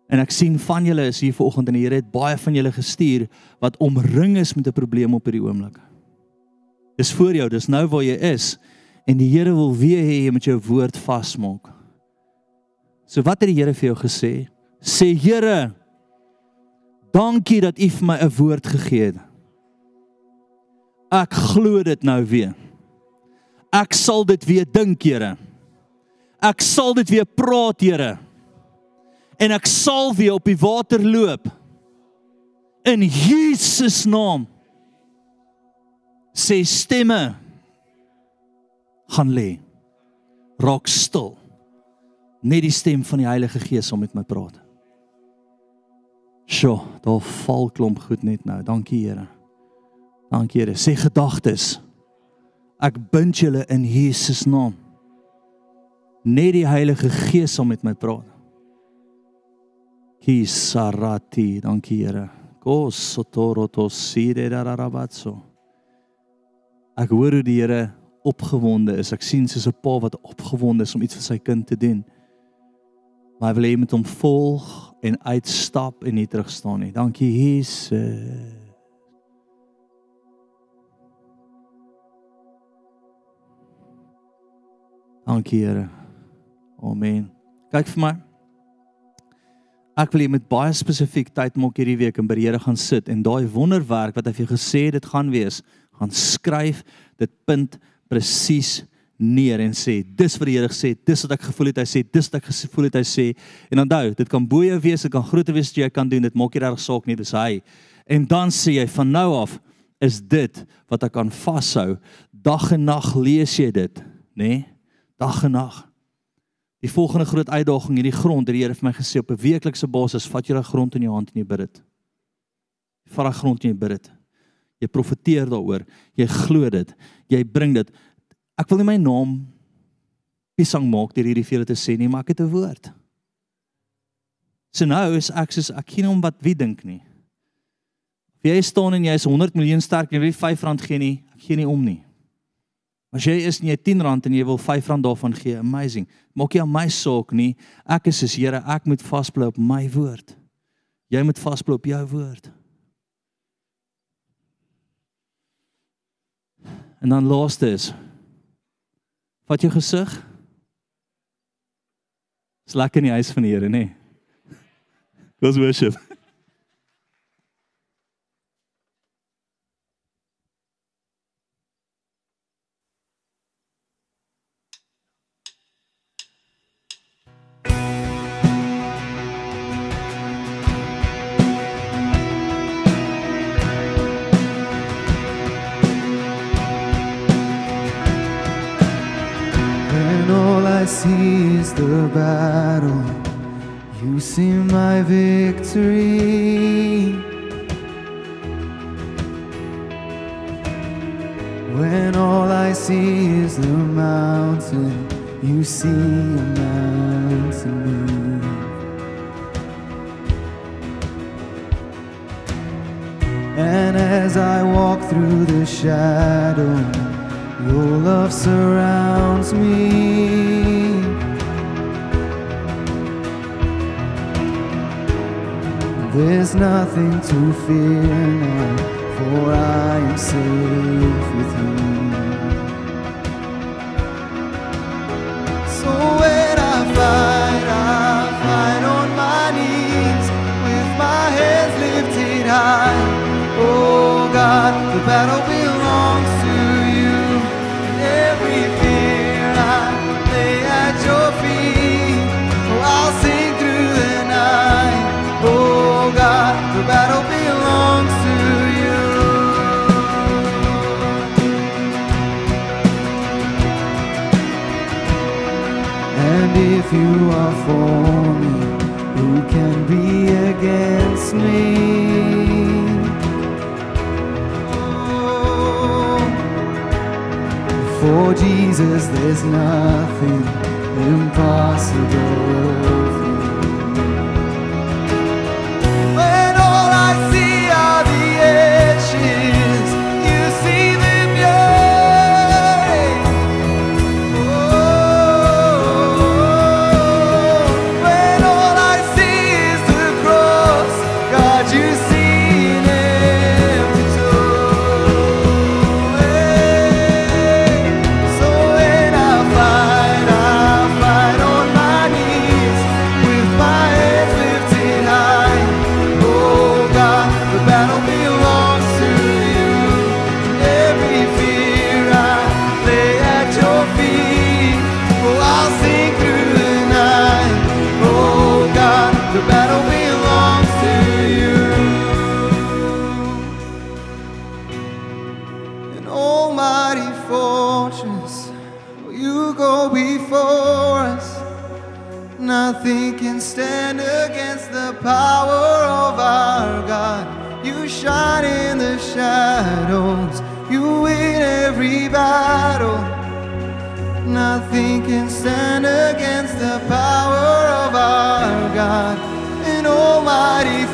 En ek sien van julle is hier vanoggend en die Here het baie van julle gestuur wat omring is met 'n probleem op hierdie oomblik. Dis voor jou, dis nou waar jy is en die Here wil weer hê jy moet jou woord vasmaak. So wat het die Here vir jou gesê? Sê Here, dankie dat U vir my 'n woord gegee het. Ek glo dit nou weer. Ek sal dit weer dink, Here. Ek sal dit weer praat, Here. En ek sal weer op die water loop. In Jesus naam. Sê stemme gaan lê. Raak stil. Net die stem van die Heilige Gees om met my praat. Sjoe, daar val klomp goed net nou. Dankie Here. Dankie Here. Sê gedagtes. Ek bind julle in Jesus naam net die Heilige Gees sal met my praat. Ki sarati, dankie Here. Ko sotoroto sire darabatso. Ek hoor hoe die Here opgewonde is. Ek sien soos 'n pa wat opgewonde is om iets vir sy kind te doen. Maar hy wil hê jy moet hom volg en uitstap en nie terug staan nie. Dankie Jesus. Dankie Here. Amen. Kyk vir my. Ek wil jy met baie spesifiek tyd maak hierdie week en by die Here gaan sit en daai wonderwerk wat hy vir jou gesê het dit gaan wees, gaan skryf, dit punt presies neer en sê dis wat die Here gesê het, dis wat ek gevoel het hy sê, dis wat ek gevoel het hy sê. En onthou, dit kan bo jou wees, dit kan groter wees as jy kan doen, dit maak nie reg saak nie, dis hy. En dan sê jy van nou af is dit wat ek kan vashou. Dag en nag lees jy dit, nê? Nee? Dag en nag. Die volgende groot uitdaging hierdie grond, het die Here vir my gesê op 'n weeklikse basis, vat jy daai grond in jou hand en jy bid dit. Vat daai grond en jy bid dit. Jy profeteer daaroor. Jy glo dit. Jy bring dit. Ek wil nie my naam piesang maak deur hierdie vele te sê nie, maar ek het 'n woord. So nou is ek soos ek ken hom wat wie dink nie. Of jy staan en jy is 100 miljoen sterk en jy wil R5 gee nie, ek gee nie om nie. As jy is en jy het R10 en jy wil R5 daarvan gee, amazing. Maak nie aan my saak nie. Ek is soos Here, ek moet vasbly op my woord. Jy moet vasbly op jou woord. En dan laaste is Vat jou gesig. Dis lekker in die huis van die Here, nê? Nee. Ons worship. Is the battle, you see my victory. When all I see is the mountain, you see a mountain move. And as I walk through the shadow, your love surrounds me. There's nothing to fear now, for I am safe with you. So when I fight, Jesus, there's nothing impossible.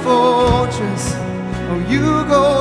Fortress, oh, you go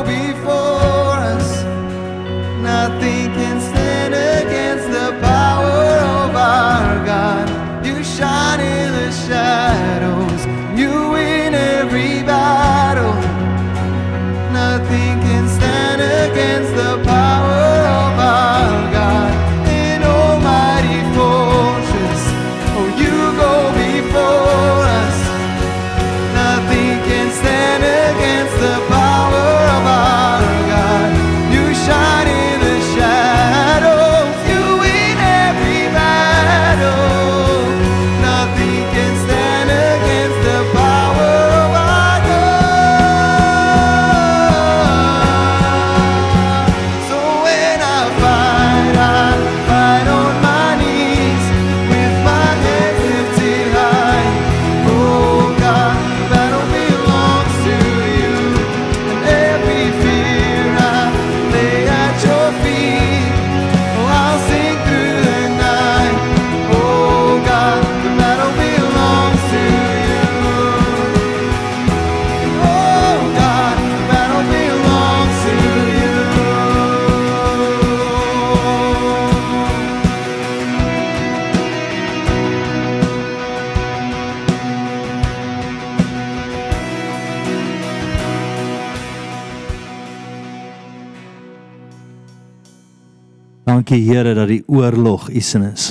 Dankie Here dat die oorlog U sin is.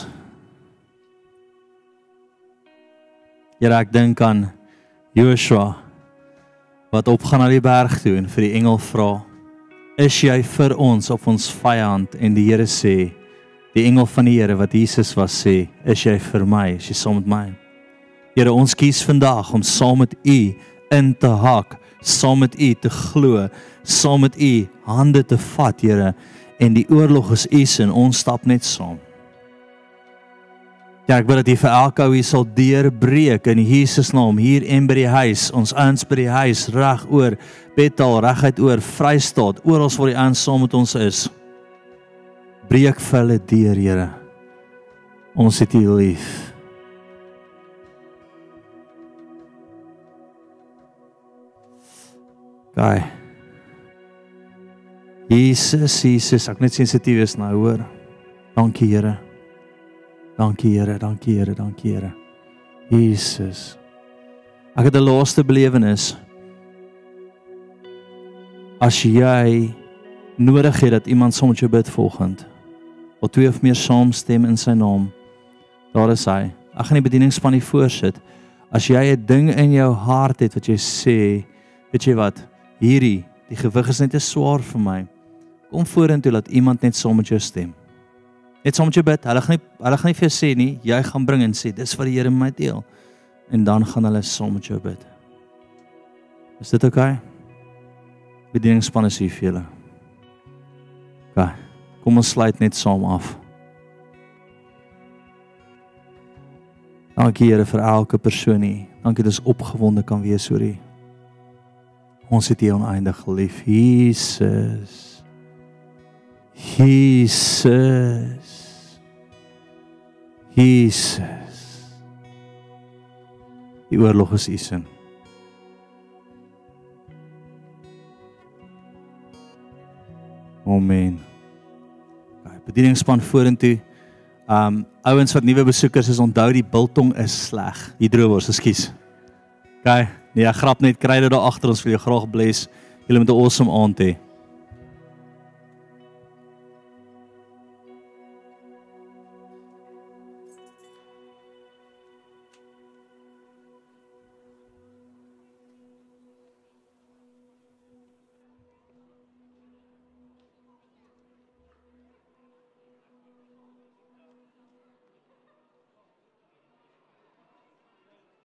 Here, ek dink aan Joshua wat opgaan na die berg toe en vir die engel vra: "Is jy vir ons of ons vyand?" En die Here sê: "Die engel van die Here wat Jesus was sê: "Is jy vir my? Is jy saam met my?" Here, ons kies vandag om saam met U in te hak, saam met U te glo, saam met U hande te vat, Here, en die oorlog is U se en ons stap net saam. Ja, ek wil dat U vir elke ou hier sal deurbreek in Jesus naam hier en by die huis, ons ouens by die huis reg oor Bethel, reguit oor Vrystaat, oral waar die ouens saam met ons is. Breek vir hulle deur, Here. Ons het U lief. Gaai. Jesus, Jesus, ek net sensitief is nou, hoor. Dankie, Here. Dankie, Here. Dankie, Here. Dankie, Here. Jesus. Ek het 'n laaste belewenis. As jy nodig het dat iemand saam met jou bid volgend, of twee of meer saamstem in sy naam, daar is hy. Ek gaan die bedieningspan hier voorsit. As jy 'n ding in jou hart het wat jy sê, weet jy wat? Hierdie, die gewig is net te swaar vir my. Kom vorentoe laat iemand net saam met jou stem. Net saam met jou bid. Hulle gaan nie hulle gaan nie vir jou sê nie, jy gaan bring en sê dis wat die Here met my deel. En dan gaan hulle saam met jou bid. Is dit oukei? Okay? Bedieningspan is hier vir julle. OK. Kom ons sluit net saam af. Dankie Here vir elke persoon hier. Dankie ons opgewonde kan wees oor U. Ons het U oneindig lief, Jesus. Jesus. Jesus. Die oorlog is U sin. Amen. Okay, bedieningspan vorentoe. Um ouens wat nuwe besoekers is, onthou die biltong is sleg. Hydrowors, ekskuus. OK. Nee, grap net kry dit daar agter ons vir jou graag bless. Julle moet 'n awesome aand hê.